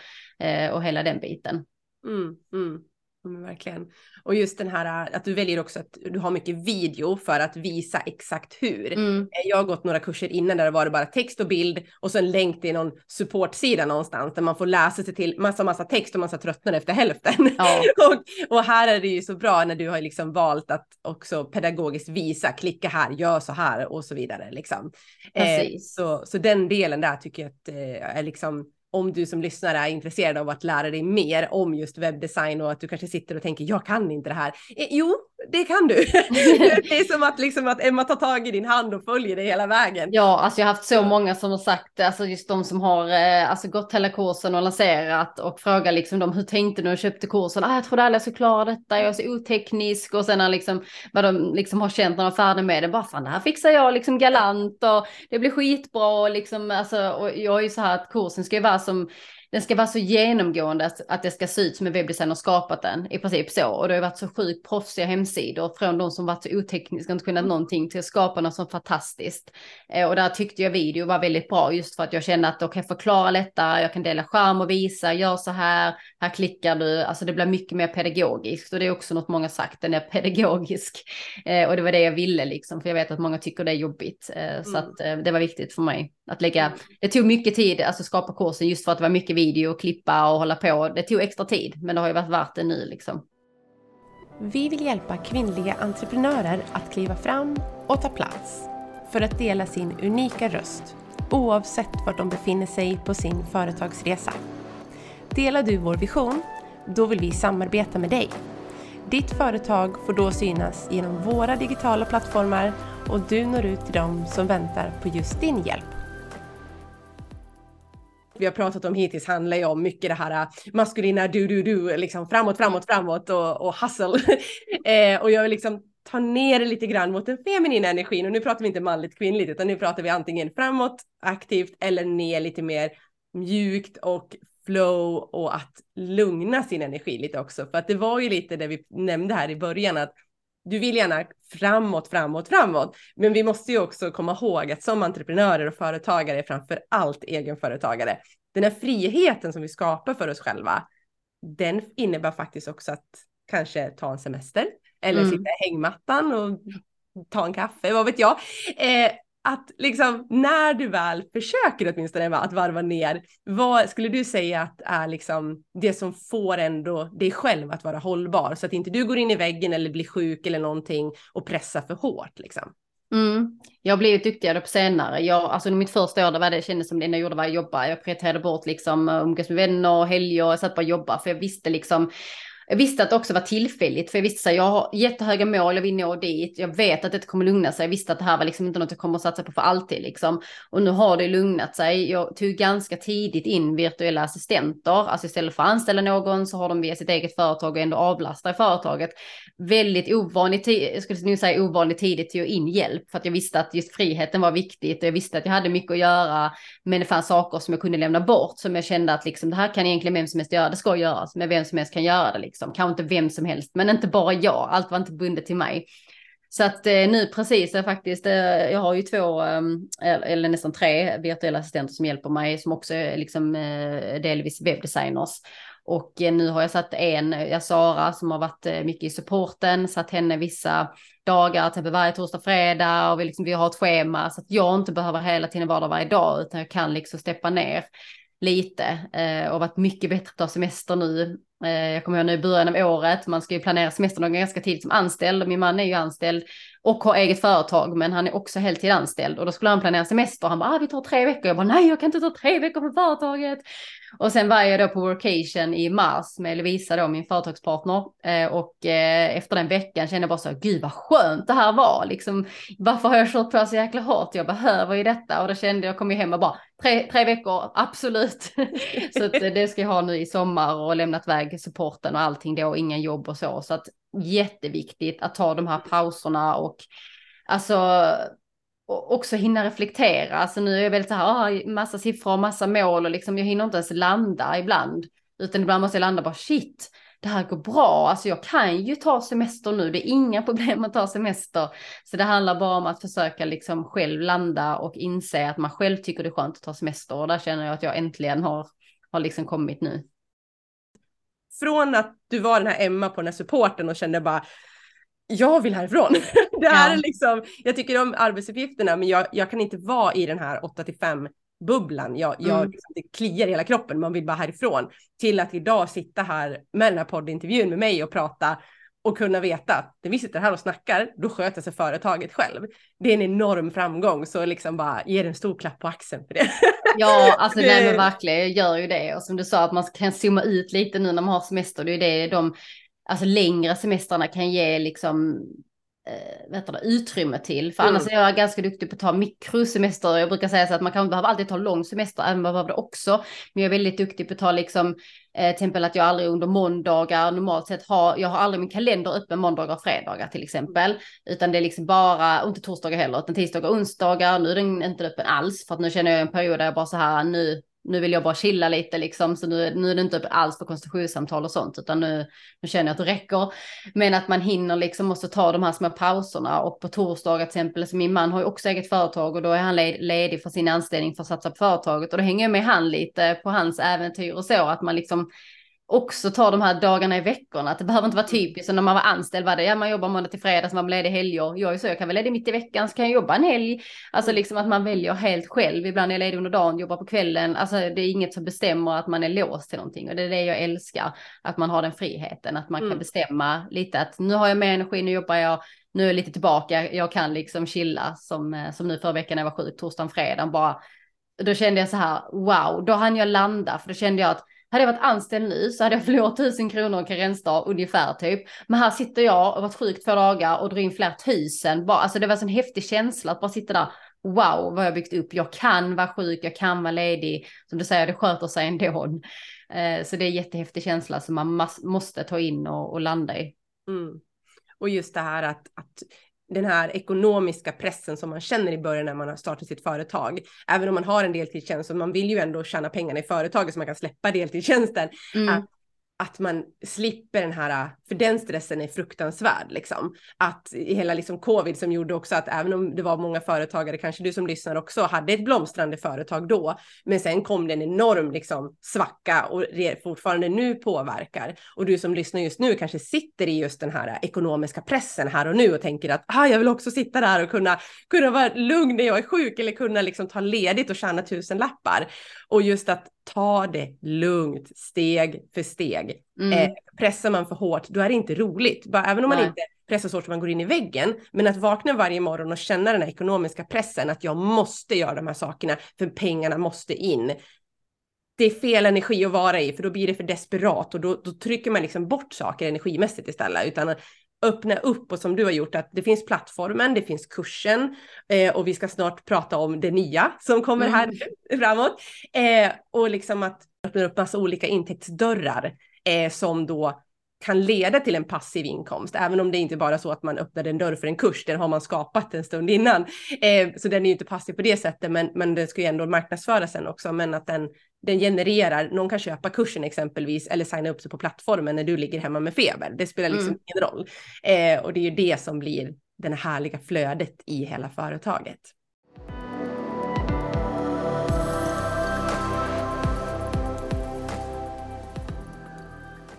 eh, och hela den biten. Mm, mm. Mm, verkligen. Och just den här äh, att du väljer också att du har mycket video för att visa exakt hur. Mm. Eh, jag har gått några kurser innan där det var bara text och bild och så en länk till någon supportsida någonstans där man får läsa sig till massa, massa text och man så tröttnar efter hälften. Ja. och, och, här är det ju så bra när du har liksom valt att också pedagogiskt visa, klicka här, gör så här och så vidare liksom. Eh, så, så den delen där tycker jag att eh, är liksom om du som lyssnare är intresserad av att lära dig mer om just webbdesign och att du kanske sitter och tänker jag kan inte det här. Eh, jo, det kan du. det är som att, liksom, att Emma tar tag i din hand och följer dig hela vägen. Ja, alltså jag har haft så många som har sagt, alltså just de som har eh, alltså gått hela kursen och lanserat och frågar liksom dem hur tänkte du och köpte kursen? Ah, jag trodde aldrig jag skulle klara detta, jag är så oteknisk och sen liksom vad de liksom har känt när de är färdiga med det, bara fan det här fixar jag liksom galant och det blir skitbra och liksom alltså och jag är ju så här att kursen ska ju vara som den ska vara så genomgående att det ska se ut som en webbdesigner skapat den, i princip så. Och det har varit så sjukt proffsiga hemsidor från de som varit så otekniska och inte kunnat mm. någonting till att skapa något så fantastiskt. Eh, och där tyckte jag video var väldigt bra just för att jag kände att då kan jag förklara lättare, jag kan dela skärm och visa, gör så här, här klickar du, alltså det blir mycket mer pedagogiskt och det är också något många sagt, den är pedagogisk. Eh, och det var det jag ville liksom, för jag vet att många tycker det är jobbigt. Eh, mm. Så att det var viktigt för mig att lägga, det tog mycket tid, alltså skapa kursen just för att det var mycket video och klippa och hålla på. Det tog extra tid, men det har ju varit värt det nu liksom. Vi vill hjälpa kvinnliga entreprenörer att kliva fram och ta plats för att dela sin unika röst oavsett var de befinner sig på sin företagsresa. Delar du vår vision? Då vill vi samarbeta med dig. Ditt företag får då synas genom våra digitala plattformar och du når ut till dem som väntar på just din hjälp vi har pratat om hittills handlar ju om mycket det här äh, maskulina du-du-du, liksom framåt, framåt, framåt och, och hustle. eh, och jag vill liksom ta ner det lite grann mot den feminina energin och nu pratar vi inte manligt kvinnligt utan nu pratar vi antingen framåt aktivt eller ner lite mer mjukt och flow och att lugna sin energi lite också. För att det var ju lite det vi nämnde här i början att du vill gärna framåt, framåt, framåt. Men vi måste ju också komma ihåg att som entreprenörer och företagare, framför allt egenföretagare, den här friheten som vi skapar för oss själva, den innebär faktiskt också att kanske ta en semester eller mm. sitta i hängmattan och ta en kaffe, vad vet jag. Eh, att liksom när du väl försöker åtminstone att varva ner, vad skulle du säga att är liksom det som får ändå dig själv att vara hållbar så att inte du går in i väggen eller blir sjuk eller någonting och pressar för hårt liksom? Mm. Jag har blivit duktigare på senare. Jag, alltså mitt första år, det var det kändes som det enda jag gjorde var att jobba. Jag prioriterade bort liksom umgås med vänner, och helger, jag satt bara och jobba för jag visste liksom jag visste att det också var tillfälligt, för jag visste att jag har jättehöga mål, jag vill nå dit, jag vet att det kommer lugna sig, jag visste att det här var liksom inte något jag kommer att satsa på för alltid liksom. Och nu har det lugnat sig. Jag tog ganska tidigt in virtuella assistenter, alltså istället för att anställa någon så har de via sitt eget företag och ändå avlastar företaget. Väldigt ovanligt, jag skulle nu säga ovanligt tidigt till att in hjälp, för att jag visste att just friheten var viktigt och jag visste att jag hade mycket att göra, men det fanns saker som jag kunde lämna bort som jag kände att liksom det här kan egentligen vem som helst göra, det ska göras, men vem som helst kan göra det liksom liksom. Kanske inte vem som helst, men inte bara jag. Allt var inte bundet till mig. Så att eh, nu precis är faktiskt, eh, jag har ju två eh, eller nästan tre virtuella assistenter som hjälper mig som också är liksom eh, delvis webbdesigners. Och eh, nu har jag satt en, eh, jag Sara som har varit mycket i supporten, satt henne vissa dagar, till varje torsdag, fredag och vi, liksom, vi har ett schema så att jag inte behöver hela tiden vara där varje dag utan jag kan liksom steppa ner lite eh, och varit mycket bättre att ta semester nu. Eh, jag kommer ihåg nu i början av året, man ska ju planera semestern ganska tidigt som anställd och min man är ju anställd och har eget företag men han är också heltid anställd och då skulle han planera semester. Han bara, ah, vi tar tre veckor. Jag bara, nej jag kan inte ta tre veckor på företaget. Och sen var jag då på workation i mars med Lovisa då, min företagspartner. Eh, och eh, efter den veckan kände jag bara så, gud vad skönt det här var. Liksom, varför har jag kört på så jäkla hårt? Jag behöver ju detta. Och då kände jag, kom ju hem och bara, tre, tre veckor, absolut. så att, eh, det ska jag ha nu i sommar och lämnat väg supporten och allting då, ingen jobb och så. Så att jätteviktigt att ta de här pauserna och alltså också hinna reflektera. Alltså nu är jag väldigt så här, ah, massa siffror och massa mål och liksom jag hinner inte ens landa ibland. Utan ibland måste jag landa bara shit, det här går bra. Alltså jag kan ju ta semester nu, det är inga problem att ta semester. Så det handlar bara om att försöka liksom själv landa och inse att man själv tycker det är skönt att ta semester. Och där känner jag att jag äntligen har, har liksom kommit nu. Från att du var den här Emma på den här supporten och kände bara jag vill härifrån. det här ja. är liksom, jag tycker om arbetsuppgifterna men jag, jag kan inte vara i den här 8 till 5 bubblan. Jag, jag, mm. liksom, det kliar i hela kroppen, man vill bara härifrån. Till att idag sitta här med den här poddintervjun med mig och prata och kunna veta att när vi sitter här och snackar, då sköter sig företaget själv. Det är en enorm framgång, så liksom bara ge en stor klapp på axeln för det. Ja, alltså nej men verkligen, jag gör ju det. Och som du sa, att man kan zooma ut lite nu när man har semester, det är det de alltså längre semestrarna kan ge liksom eh, du, utrymme till. För mm. annars är jag ganska duktig på att ta mikrosemester. Jag brukar säga så att man kan behöva alltid ta lång semester, även om man behöver det också. Men jag är väldigt duktig på att ta liksom, eh, till exempel att jag aldrig under måndagar normalt sett har, jag har aldrig min kalender öppen måndagar och fredagar till exempel. Utan det är liksom bara, och inte torsdagar heller, utan tisdagar och onsdagar. Nu är den inte öppen alls, för att nu känner jag en period där jag bara så här, nu nu vill jag bara chilla lite liksom, så nu, nu är det inte alls på konstitutionssamtal och sånt, utan nu, nu känner jag att det räcker. Men att man hinner liksom måste ta de här små pauserna och på torsdagar till exempel, så min man har ju också eget företag och då är han ledig för sin anställning för att satsa på företaget och då hänger jag med han lite på hans äventyr och så, att man liksom också ta de här dagarna i veckorna. Att det behöver inte vara mm. typiskt när man var anställd. Var det, ja, man jobbar måndag till fredag, så man blir ledig helger. Jag är så, jag kan vara ledig mitt i veckan, så kan jag jobba en helg. Alltså mm. liksom att man väljer helt själv. Ibland är jag ledig under dagen, jobbar på kvällen. Alltså det är inget som bestämmer att man är låst till någonting. Och det är det jag älskar, att man har den friheten. Att man mm. kan bestämma lite att nu har jag mer energi, nu jobbar jag, nu är jag lite tillbaka, jag kan liksom chilla som, eh, som nu förra veckan när jag var sjuk, torsdagen, fredagen bara. Då kände jag så här, wow, då hann jag landa, för då kände jag att hade jag varit anställd nu så hade jag förlorat tusen kronor karensdag ungefär typ. Men här sitter jag och varit sjuk två dagar och drar in flera tusen. Bara, alltså det var en sån häftig känsla att bara sitta där. Wow, vad jag byggt upp. Jag kan vara sjuk, jag kan vara ledig. Som du säger, det sköter sig ändå. Eh, så det är en jättehäftig känsla som man måste ta in och, och landa i. Mm. Och just det här att, att den här ekonomiska pressen som man känner i början när man har startat sitt företag. Även om man har en deltidstjänst och man vill ju ändå tjäna pengarna i företaget så man kan släppa deltidstjänsten. Mm. Att att man slipper den här, för den stressen är fruktansvärd liksom. Att hela liksom covid som gjorde också att även om det var många företagare, kanske du som lyssnar också, hade ett blomstrande företag då, men sen kom det en enorm liksom svacka och det fortfarande nu påverkar. Och du som lyssnar just nu kanske sitter i just den här ekonomiska pressen här och nu och tänker att ah, jag vill också sitta där och kunna, kunna vara lugn när jag är sjuk eller kunna liksom ta ledigt och tjäna tusen lappar. Och just att ta det lugnt, steg för steg. Mm. Eh, pressar man för hårt, då är det inte roligt. Bara, även om man Nej. inte pressar så hårt att man går in i väggen. Men att vakna varje morgon och känna den här ekonomiska pressen, att jag måste göra de här sakerna, för pengarna måste in. Det är fel energi att vara i, för då blir det för desperat och då, då trycker man liksom bort saker energimässigt istället. Utan öppna upp och som du har gjort att det finns plattformen, det finns kursen eh, och vi ska snart prata om det nya som kommer här Mm. framåt. Eh, och liksom att öppna upp massa olika intäktsdörrar eh, som då kan leda till en passiv inkomst, även om det inte bara är så att man öppnar en dörr för en kurs, den har man skapat en stund innan. Eh, så den är ju inte passiv på det sättet, men, men den ska ju ändå marknadsföras sen också, men att den, den genererar, någon kan köpa kursen exempelvis eller signa upp sig på plattformen när du ligger hemma med feber. Det spelar liksom Mm. ingen roll. Eh, och det är ju det som blir det härliga flödet i hela företaget.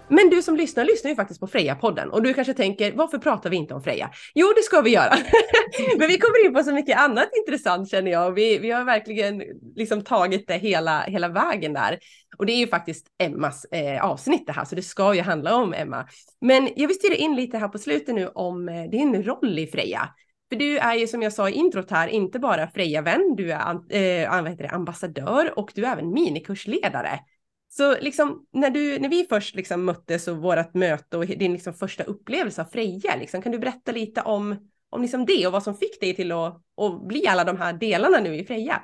Men du som lyssnar lyssnar ju faktiskt på Freja-podden och du kanske tänker varför pratar vi inte om Freja? Jo, det ska vi göra. Men vi kommer in på så mycket annat intressant känner jag och vi, vi har verkligen liksom tagit det hela, hela vägen där. Och det är ju faktiskt Emmas eh, avsnitt det här, så det ska ju handla om Emma. Men jag vill styra in lite här på slutet nu om eh, din roll i Freja. För du är ju som jag sa i introt här inte bara Freja-vän, du är eh, ambassadör och du är även minikursledare. Så liksom när, du, när vi först liksom möttes och vårt möte och din liksom första upplevelse av Freja, liksom, kan du berätta lite om, om liksom det och vad som fick dig till att, att bli alla de här delarna nu i Freja?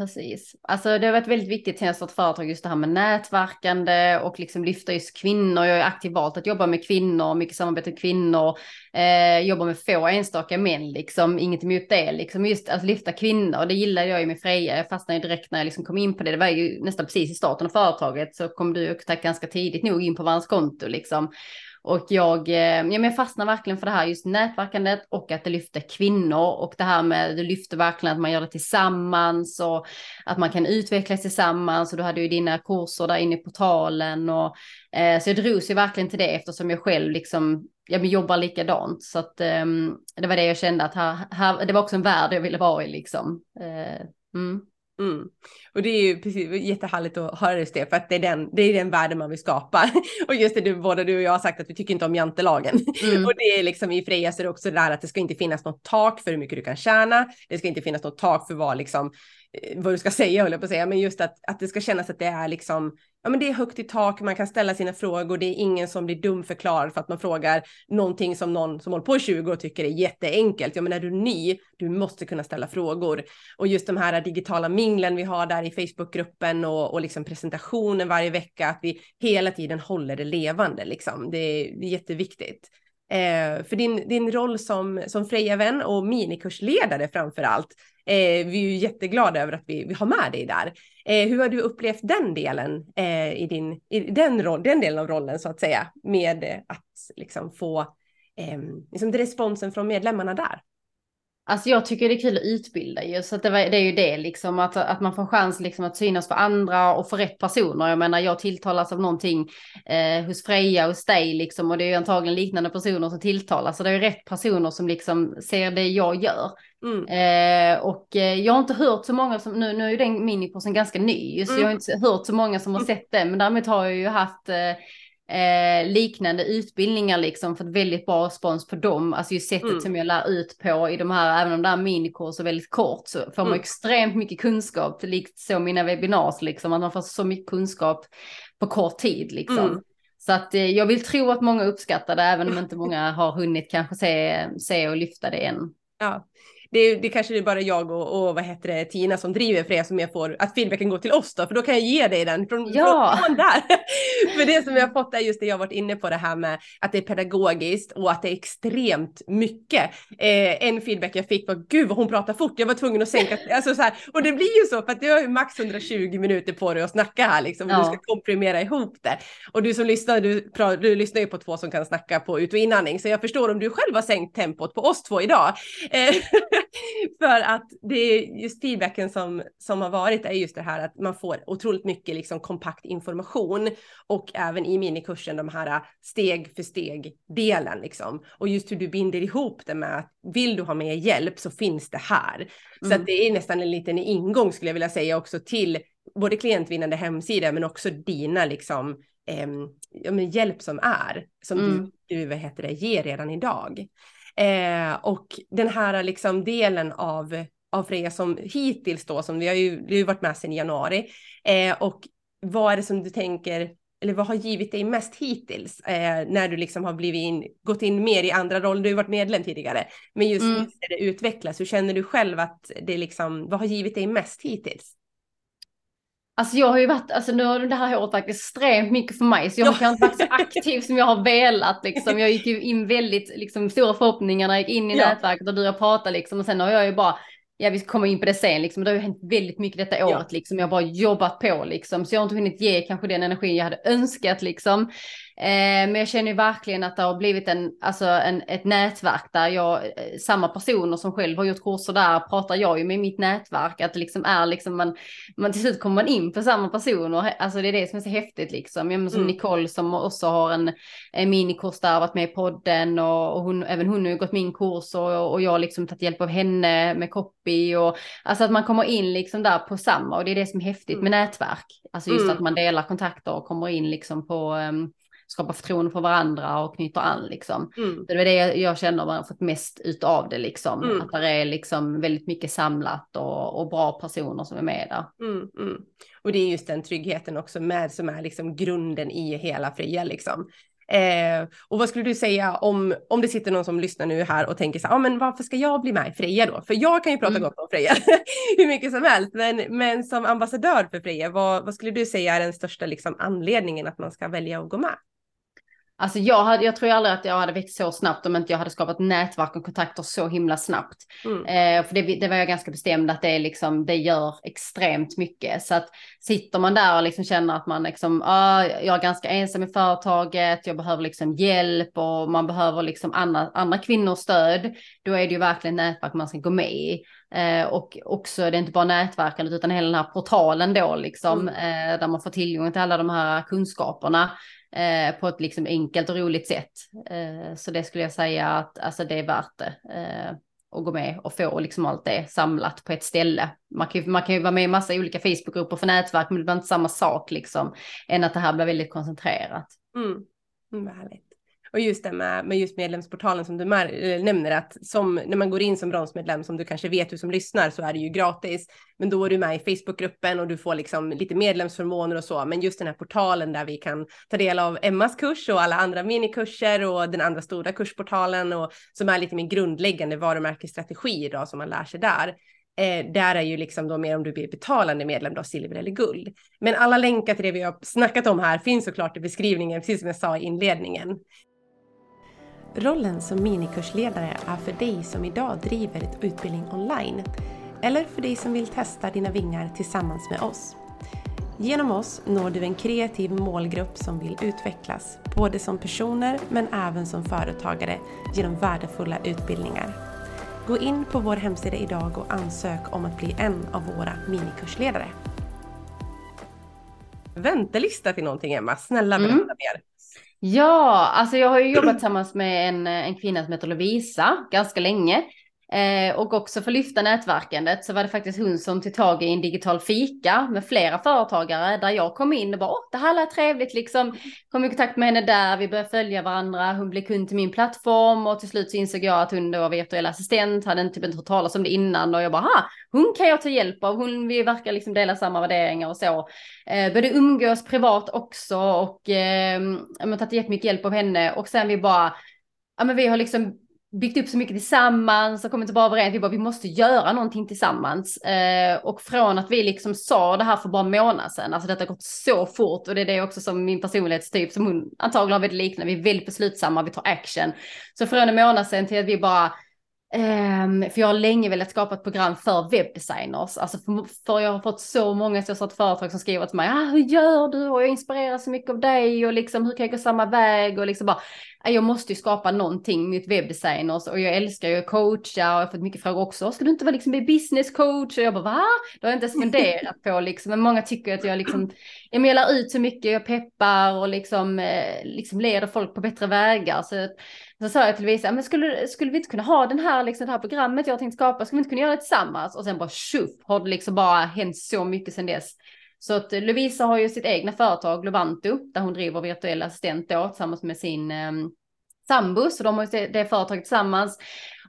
Precis. Alltså det har varit väldigt viktigt sedan jag startade företag just det här med nätverkande och liksom lyfta just kvinnor. Jag är aktivt valt att jobba med kvinnor, mycket samarbete med kvinnor, eh, jobba med få enstaka män liksom, inget emot det liksom. Just att lyfta kvinnor, det gillade jag ju med Freja. Jag fastnade ju direkt när jag liksom kom in på det. Det var ju nästan precis i starten av företaget så kom du och ganska tidigt nog in på varans konto liksom. Och jag, eh, ja, men jag fastnar verkligen för det här just nätverkandet och att det lyfter kvinnor och det här med det lyfter verkligen att man gör det tillsammans och att man kan utvecklas tillsammans och du hade ju dina kurser där inne i portalen och eh, så jag drogs ju verkligen till det eftersom jag själv liksom ja, men jobbar likadant så att eh, det var det jag kände att här, här, det var också en värld jag ville vara i liksom. Eh, mm. Mm. Och det är ju precis jättehärligt att höra just det, för att det är den, det är den världen man vill skapa. Och just det, du, både du och jag har sagt att vi tycker inte om jantelagen. Mm. Och det är liksom i Freja så är det också där att det ska inte finnas något tak för hur mycket du kan tjäna. Det ska inte finnas något tak för vad liksom, Eh, vad du ska säga, höll jag på att säga, men just att, att det ska kännas att det är liksom, ja men det är högt i tak, man kan ställa sina frågor, det är ingen som blir dumförklarad för att man frågar någonting som någon som håller på i 20 och tycker är jätteenkelt. Ja men är du ny, du måste kunna ställa frågor. Och just de här digitala minglen vi har där i Facebookgruppen och, och liksom presentationen varje vecka, att vi hela tiden håller det levande liksom. Det är, det är jätteviktigt. Eh, för din, din roll som, som Freja-vän och minikursledare framför allt, eh, vi är ju jätteglada över att vi, vi har med dig där. Eh, hur har du upplevt den delen eh, i, din, i den, roll, den delen av rollen så att säga, med att liksom få eh, liksom responsen från medlemmarna där? Alltså jag tycker det är kul att utbilda ju, så att det, var, det är ju det liksom att, att man får chans liksom att synas för andra och för rätt personer. Jag menar jag tilltalas av någonting eh, hos Freja och hos dig liksom och det är ju antagligen liknande personer som tilltalas. Så det är ju rätt personer som liksom ser det jag gör. Mm. Eh, och eh, jag har inte hört så många som, nu, nu är ju den minikursen ganska ny, så Mm. jag har inte hört så många som har sett den, men däremot har jag ju haft eh, eh, liknande utbildningar liksom fått väldigt bra respons på dem. Alltså just sättet Mm. som jag lär ut på i de här, även om det här minikurser är väldigt kort så får man Mm. extremt mycket kunskap, likt så mina webbinars liksom, att man får så mycket kunskap på kort tid liksom. Mm. Så att eh, jag vill tro att många uppskattar det, även om inte många har hunnit kanske se, se och lyfta det än. Ja, det, det kanske är bara jag och, och vad heter det, Tina som driver för er som jag får att feedbacken går till oss då, för då kan jag ge dig den från, Ja. från, från där. för det som jag har fått är just det jag har varit inne på det här med att det är pedagogiskt och att det är extremt mycket. Eh, en feedback jag fick var gud vad hon pratar fort, jag var tvungen att sänka, alltså så här, och det blir ju så för att du har ju max 120 minuter på dig att snacka här liksom, och Ja. du ska komprimera ihop det. Och du som lyssnar, du, du lyssnar ju på två som kan snacka på ut och inandning, så jag förstår om du själv har sänkt tempot på oss två idag. Eh, för att det är just feedbacken som, som har varit är just det här att man får otroligt mycket liksom kompakt information och även i minikursen de här steg för steg delen liksom. Och just hur du binder ihop det med att vill du ha mer hjälp så finns det här. Så Mm. att det är nästan en liten ingång skulle jag vilja säga också till både klientvinnande hemsida men också dina liksom eh, ja, hjälp som är, som mm. du, du vad heter det, ger redan idag. Eh, och den här liksom delen av, av Freja som hittills då, som vi har ju, vi har ju varit med sedan i januari, eh, och vad är det som du tänker, eller vad har givit dig mest hittills eh, när du liksom har blivit in, gått in mer i andra roller? Du har ju varit medlem tidigare, men just mm. när det utvecklas, hur känner du själv att det liksom, vad har givit dig mest hittills? Alltså jag har ju varit, alltså nu har det här året varit extremt mycket för mig, så jag har kanske inte varit så aktiv som jag har velat liksom. Jag gick ju in väldigt, liksom stora förhoppningar när jag gick in i ja. nätverket och du och pratade liksom och sen har jag ju bara ja vi kommer in på det sen liksom, det har ju hänt väldigt mycket detta året ja. liksom, jag har bara jobbat på liksom, så jag har inte hunnit ge kanske den energin jag hade önskat liksom. Eh, men jag känner verkligen att det har blivit en, alltså en, ett nätverk där jag, eh, samma personer som själv har gjort kurser där pratar jag ju med mitt nätverk, att det liksom är liksom man, man till slut kommer man in på samma personer, alltså det är det som är så häftigt liksom. Ja, som mm. Nicole som också har en, en minikurs där, varit med i podden och, och hon, även hon har ju gått min kurs och, och jag liksom tagit hjälp av henne med copy och alltså att man kommer in liksom där på samma och det är det som är häftigt mm. med nätverk. Alltså just mm. att man delar kontakter och kommer in liksom på um, skapar förtroende för varandra och knyter an liksom. Mm. Det är det jag känner man har fått mest ut av det liksom. Mm. Att det är liksom väldigt mycket samlat och, och bra personer som är med där. Mm, mm, och det är just den tryggheten också med som är liksom grunden i hela Fria liksom. Eh, och vad skulle du säga om, om det sitter någon som lyssnar nu här och tänker så här, ah, men varför ska jag bli med i Freja då? För jag kan ju prata mm. gott om Freja hur mycket som helst, men, men som ambassadör för Freja, vad, vad skulle du säga är den största liksom, anledningen att man ska välja att gå med? Alltså jag, hade, jag tror aldrig att jag hade växt så snabbt om inte jag hade skapat nätverk och kontakter så himla snabbt. Mm. Eh, för det, det, var jag ganska bestämd att det, liksom, det gör extremt mycket. Så att sitter man där och liksom känner att man liksom, ah, jag är ganska ensam i företaget, jag behöver liksom hjälp och man behöver liksom andra, andra kvinnors stöd, då är det ju verkligen nätverk man ska gå med i. Eh, och också, det är inte bara nätverkandet utan hela den här portalen då liksom, mm. eh, där man får tillgång till alla de här kunskaperna eh, på ett liksom enkelt och roligt sätt. Eh, så det skulle jag säga att alltså, det är värt det. Eh, att gå med och få liksom allt det samlat på ett ställe. Man kan, ju, man kan ju vara med i massa olika Facebookgrupper för nätverk, men det blir inte samma sak liksom, än att det här blir väldigt koncentrerat. Mm. Mm, härligt. Och just det med, med just medlemsportalen som du eh, nämner att som när man går in som bronsmedlem som du kanske vet du som lyssnar så är det ju gratis. Men då är du med i Facebookgruppen och du får liksom lite medlemsförmåner och så. Men just den här portalen där vi kan ta del av Emmas kurs och alla andra minikurser och den andra stora kursportalen och som är lite mer grundläggande varumärkesstrategi idag som man lär sig där. Eh, där är ju liksom då mer om du blir betalande medlem då, silver eller guld. Men alla länkar till det vi har snackat om här finns såklart i beskrivningen, precis som jag sa i inledningen. Rollen som minikursledare är för dig som idag driver ett utbildning online eller för dig som vill testa dina vingar tillsammans med oss. Genom oss når du en kreativ målgrupp som vill utvecklas, både som personer men även som företagare genom värdefulla utbildningar. Gå in på vår hemsida idag och ansök om att bli en av våra minikursledare. Väntelista till någonting Emma, snälla berätta mm. mer. Ja, alltså jag har ju jobbat tillsammans med en, eh, en kvinna som heter Lovisa ganska länge. Eh, och också för att lyfta nätverkandet så var det faktiskt hon som tog tag i en digital fika med flera företagare där jag kom in och bara, åh, det här lät trevligt liksom. Kom i kontakt med henne där, vi började följa varandra, hon blev kund till min plattform och till slut så insåg jag att hon då var virtuell assistent, hade inte typ hört talas om det innan och jag bara, ha, hon kan jag ta hjälp av, hon, vi verkar liksom dela samma värderingar och så. Eh, började umgås privat också och eh, jag har tagit jättemycket hjälp av henne och sen vi bara, ja men vi har liksom byggt upp så mycket tillsammans och kommit inte bara överens. Vi bara, vi måste göra någonting tillsammans. Eh, och från att vi liksom sa det här för bara en månad sedan, alltså detta har gått så fort och det är det också som min personlighetstyp som hon antagligen har väldigt liknande. Vi är väldigt beslutsamma, vi tar action. Så från en månad sedan till att vi bara Um, för jag har länge velat skapa ett program för webbdesigners. Alltså för, för jag har fått så många så företag som skriver till mig, ah, hur gör du? Och jag inspireras så mycket av dig och liksom hur kan jag gå samma väg? Och liksom bara, ah, jag måste ju skapa någonting mot webbdesigners och jag älskar ju att coacha och jag har fått mycket frågor också. Ska du inte vara liksom business coach? Och jag bara, va? Det har jag inte ens funderat på liksom. Men många tycker att jag liksom, jag melar ut så mycket, jag peppar och liksom, eh, liksom leder folk på bättre vägar. Så så sa jag till Lovisa, men skulle, skulle vi inte kunna ha den här, liksom, det här programmet jag tänkt skapa, skulle vi inte kunna göra det tillsammans? Och sen bara tjoff, har det liksom bara hänt så mycket sedan dess. Så att eh, Lovisa har ju sitt egna företag Glovanto där hon driver virtuell assistent då tillsammans med sin eh, sambo. Så de har ju det företaget tillsammans.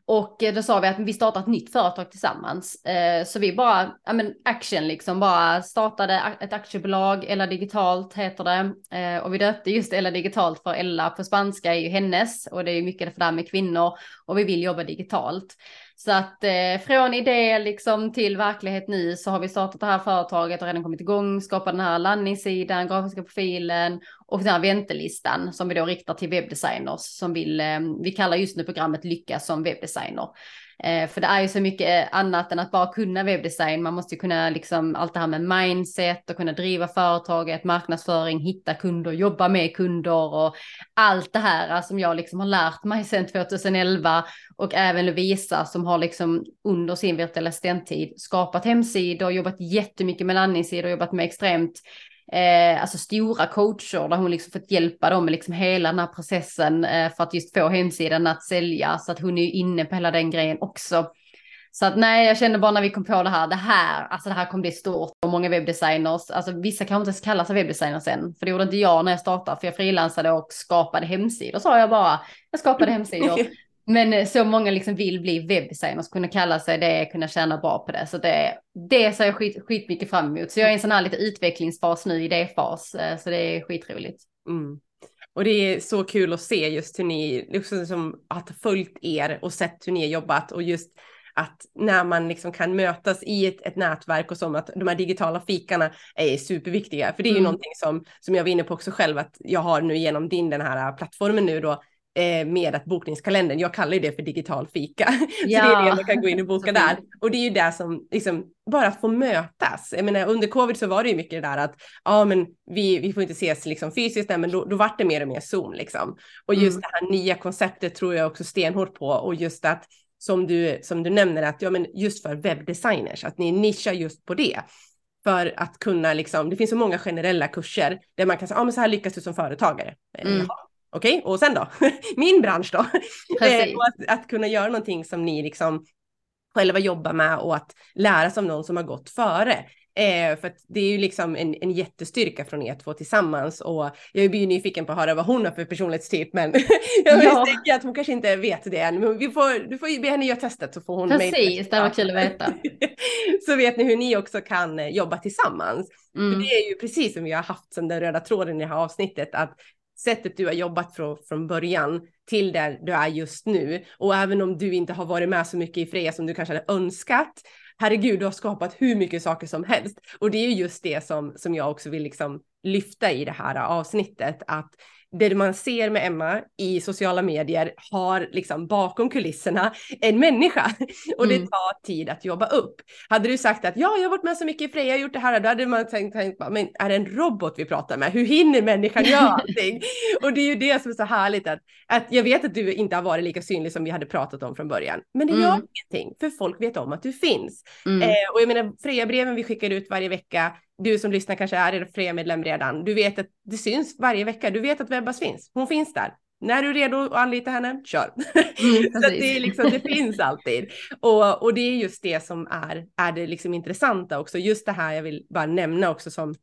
Och eh, då sa vi att vi startar ett nytt företag tillsammans. Eh, så vi bara, ja men action liksom, bara startade ett aktiebolag, Ella Digitalt heter det. Eh, och vi döpte just Ella Digitalt för Ella på spanska är ju hennes och det är ju mycket för det här med kvinnor och vi vill jobba digitalt. Så att eh, från idé liksom till verklighet nu så har vi startat det här företaget och redan kommit igång, skapat den här landningssidan, grafiska profilen och den här väntelistan som vi då riktar till webbdesigners som vill, eh, vi kallar just nu programmet Lycka som webbdesigner. Eh, för det är ju så mycket eh, annat än att bara kunna webbdesign. Man måste ju kunna liksom allt det här med mindset och kunna driva företaget, marknadsföring, hitta kunder, jobba med kunder och allt det här eh, som jag liksom har lärt mig sedan 2011 och även Lovisa som har liksom under sin virtuella assistenttid skapat hemsidor, jobbat jättemycket med landningssidor, jobbat med extremt eh, alltså stora coacher där hon liksom fått hjälpa dem med liksom hela den här processen eh, för att just få hemsidan att sälja. Så att hon är ju inne på hela den grejen också. Så att nej, jag kände bara när vi kom på det här, det här, alltså det här kommer bli stort och många webbdesigners, alltså vissa kanske inte ens kallar sig webbdesigners än, för det gjorde inte jag när jag startade, för jag frilansade och skapade hemsidor, sa jag bara. Jag skapade hemsidor. Men eh, så många liksom vill bli webbdesigners, kunna kalla sig det, kunna tjäna bra på det. Så det, det ser jag skit, skitmycket fram emot. Så jag är i en sån här lite utvecklingsfas nu, idéfas. Eh, så det är skitroligt. Mm. Och det är så kul att se just hur ni, liksom som har följt er och sett hur ni har jobbat och just att när man liksom kan mötas i ett, ett nätverk och som att de här digitala fikarna är superviktiga. För det är ju mm. någonting som, som jag var inne på också själv att jag har nu genom din den här plattformen nu då med att bokningskalendern, jag kallar ju det för digital fika. Ja. så det är det man kan gå in och boka där. Och det är ju det som liksom bara att få mötas. Jag menar under covid så var det ju mycket det där att ja men vi, vi får inte ses liksom fysiskt, nej, men då, då vart det mer och mer Zoom liksom. Och just mm. det här nya konceptet tror jag också stenhårt på och just att som du, som du nämner att ja men just för webbdesigners, att ni nischar just på det för att kunna liksom, det finns så många generella kurser där man kan säga, ja men så här lyckas du som företagare. Mm. Jaha, Okej, okay, och sen då? Min bransch då? Eh, att, att, kunna göra någonting som ni liksom själva jobbar med och att lära sig av någon som har gått före. Eh, för det är ju liksom en, en jättestyrka från er två tillsammans och jag blir ju nyfiken på att höra vad hon har för personlighetstyp men jag ja. misstänker att hon kanske inte vet det än. Men vi får, du får be henne göra testet så får hon Precis, det var kul att veta. så vet ni hur ni också kan eh, jobba tillsammans. Mm. För det är ju precis som vi har haft som den röda tråden i det här avsnittet att sättet du har jobbat från, från början till där du är just nu. Och även om du inte har varit med så mycket i Freja som du kanske hade önskat, herregud, du har skapat hur mycket saker som helst. Och det är ju just det som, som jag också vill liksom lyfta i det här avsnittet, att det man ser med Emma i sociala medier har liksom bakom kulisserna en människa och det mm. tar tid att jobba upp. Hade du sagt att ja, jag har varit med så mycket i Freja, jag har gjort det här, då hade man tänkt, tänkt men är det en robot vi pratar med? Hur hinner människan göra allting? och det är ju det som är så härligt att, att jag vet att du inte har varit lika synlig som vi hade pratat om från början, men det gör mm. ingenting för folk vet om att du finns. Mm. Eh, och jag menar Freja-breven vi skickar ut varje vecka, du som lyssnar kanske är Freja-medlem redan. Du vet att det syns varje vecka. Du vet att Webbas finns. Hon finns där. När du är redo att anlita henne, kör. Mm, så det, är liksom, det finns alltid. Och, och det är just det som är, är det liksom intressanta också. Just det här jag vill bara nämna också som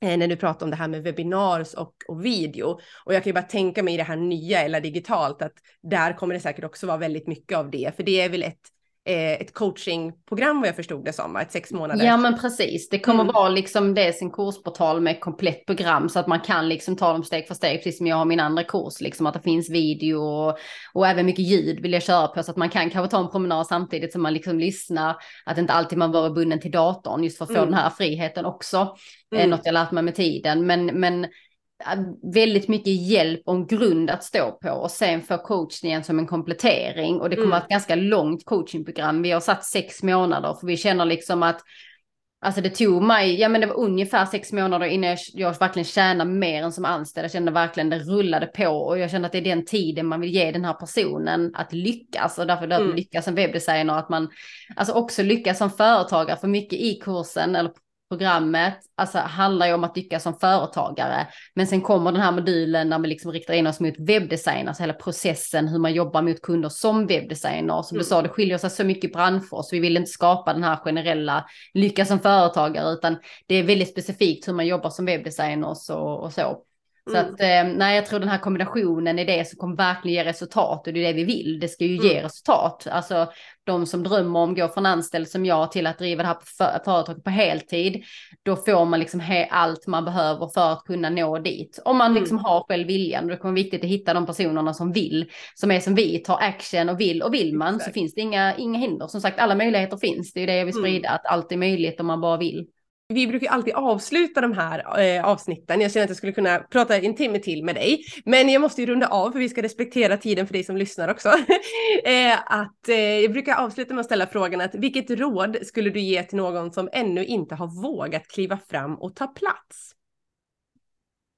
eh, när du pratar om det här med webbinars och, och video. Och jag kan ju bara tänka mig i det här nya eller digitalt att där kommer det säkert också vara väldigt mycket av det. För det är väl ett ett coachingprogram vad jag förstod det som, ett sex månader. Ja men precis, det kommer mm. vara liksom dels en kursportal med komplett program så att man kan liksom ta dem steg för steg, precis som jag har min andra kurs, liksom att det finns video och, och även mycket ljud vill jag köra på så att man kan kanske ta en promenad samtidigt som man liksom lyssnar, att inte alltid man behöver bunden till datorn just för att få mm. den här friheten också. Mm. Något jag lärt mig med tiden, men, men väldigt mycket hjälp och en grund att stå på och sen få coachningen som en komplettering och det kommer mm. vara ett ganska långt coachingprogram. Vi har satt sex månader för vi känner liksom att Alltså det tog mig, ja men det var ungefär sex månader innan jag, jag verkligen tjänade mer än som anställd. Jag kände verkligen det rullade på och jag kände att det är den tiden man vill ge den här personen att lyckas och därför mm. lyckas som webbdesigner att man alltså också lyckas som företagare för mycket i kursen eller programmet alltså, handlar ju om att lyckas som företagare. Men sen kommer den här modulen där vi liksom riktar in oss mot webbdesign, alltså hela processen, hur man jobbar mot kunder som webbdesigner. Som mm. du sa, det skiljer sig så mycket branscher, så vi vill inte skapa den här generella lyckas som företagare, utan det är väldigt specifikt hur man jobbar som webbdesigner och, och så. Så mm. att eh, nej, jag tror den här kombinationen är det som kommer verkligen ge resultat och det är det vi vill. Det ska ju mm. ge resultat. Alltså de som drömmer om att gå från anställd som jag till att driva det här för, företaget på heltid. Då får man liksom allt man behöver för att kunna nå dit. Om man liksom mm. har själv viljan. Det kommer vara viktigt att hitta de personerna som vill. Som är som vi, tar action och vill. Och vill man Exakt. så finns det inga, inga hinder. Som sagt, alla möjligheter finns. Det är det jag vill mm. sprida. Att allt är möjligt om man bara vill vi brukar alltid avsluta de här eh, avsnitten. Jag känner att jag skulle kunna prata en timme till med dig, men jag måste ju runda av för vi ska respektera tiden för dig som lyssnar också. eh, att, eh, jag brukar avsluta med att ställa frågan att vilket råd skulle du ge till någon som ännu inte har vågat kliva fram och ta plats?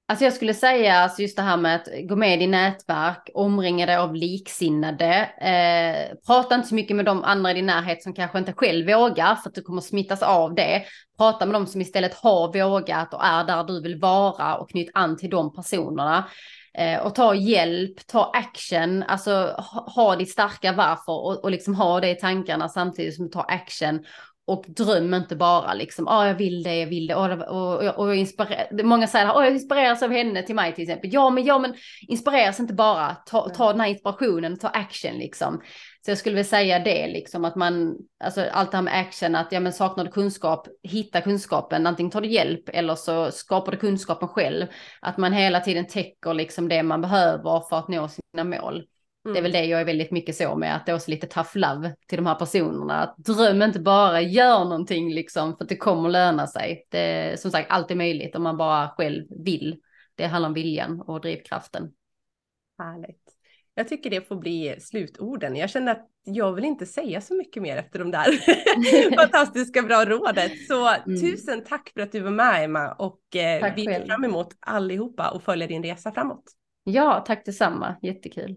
Alltså jag skulle säga alltså just det här med att gå med i nätverk, omringa dig av liksinnade. Eh, prata inte så mycket med de andra i din närhet som kanske inte själv vågar för att du kommer smittas av det. Prata med de som istället har vågat och är där du vill vara och knyt an till de personerna. Eh, och ta hjälp, ta action, alltså ha, ha ditt starka varför och, och liksom ha det i tankarna samtidigt som du tar action och dröm inte bara liksom, ja oh, jag vill det, jag vill det, och, och, och, och inspirer- många säger, oh, jag inspireras av henne till mig till exempel. Ja men, ja, men inspireras inte bara, ta, ta den här inspirationen, ta action liksom. Så jag skulle vilja säga det liksom att man, alltså allt det här med action, att ja men saknar du kunskap, hitta kunskapen, antingen tar du hjälp eller så skapar du kunskapen själv. Att man hela tiden täcker liksom det man behöver för att nå sina mål. Mm. Det är väl mm. det jag är väldigt mycket så med, att det är också lite tough love till de här personerna. Att dröm inte bara, gör någonting liksom, för att det kommer löna sig. Det är som sagt alltid möjligt om man bara själv vill. Det handlar om viljan och drivkraften. Härligt. Jag tycker det får bli slutorden. Jag känner att jag vill inte säga så mycket mer efter de där fantastiska bra rådet. Så mm. tusen tack för att du var med Emma och eh, vi ser fram emot allihopa och följa din resa framåt. Ja, tack detsamma. Jättekul.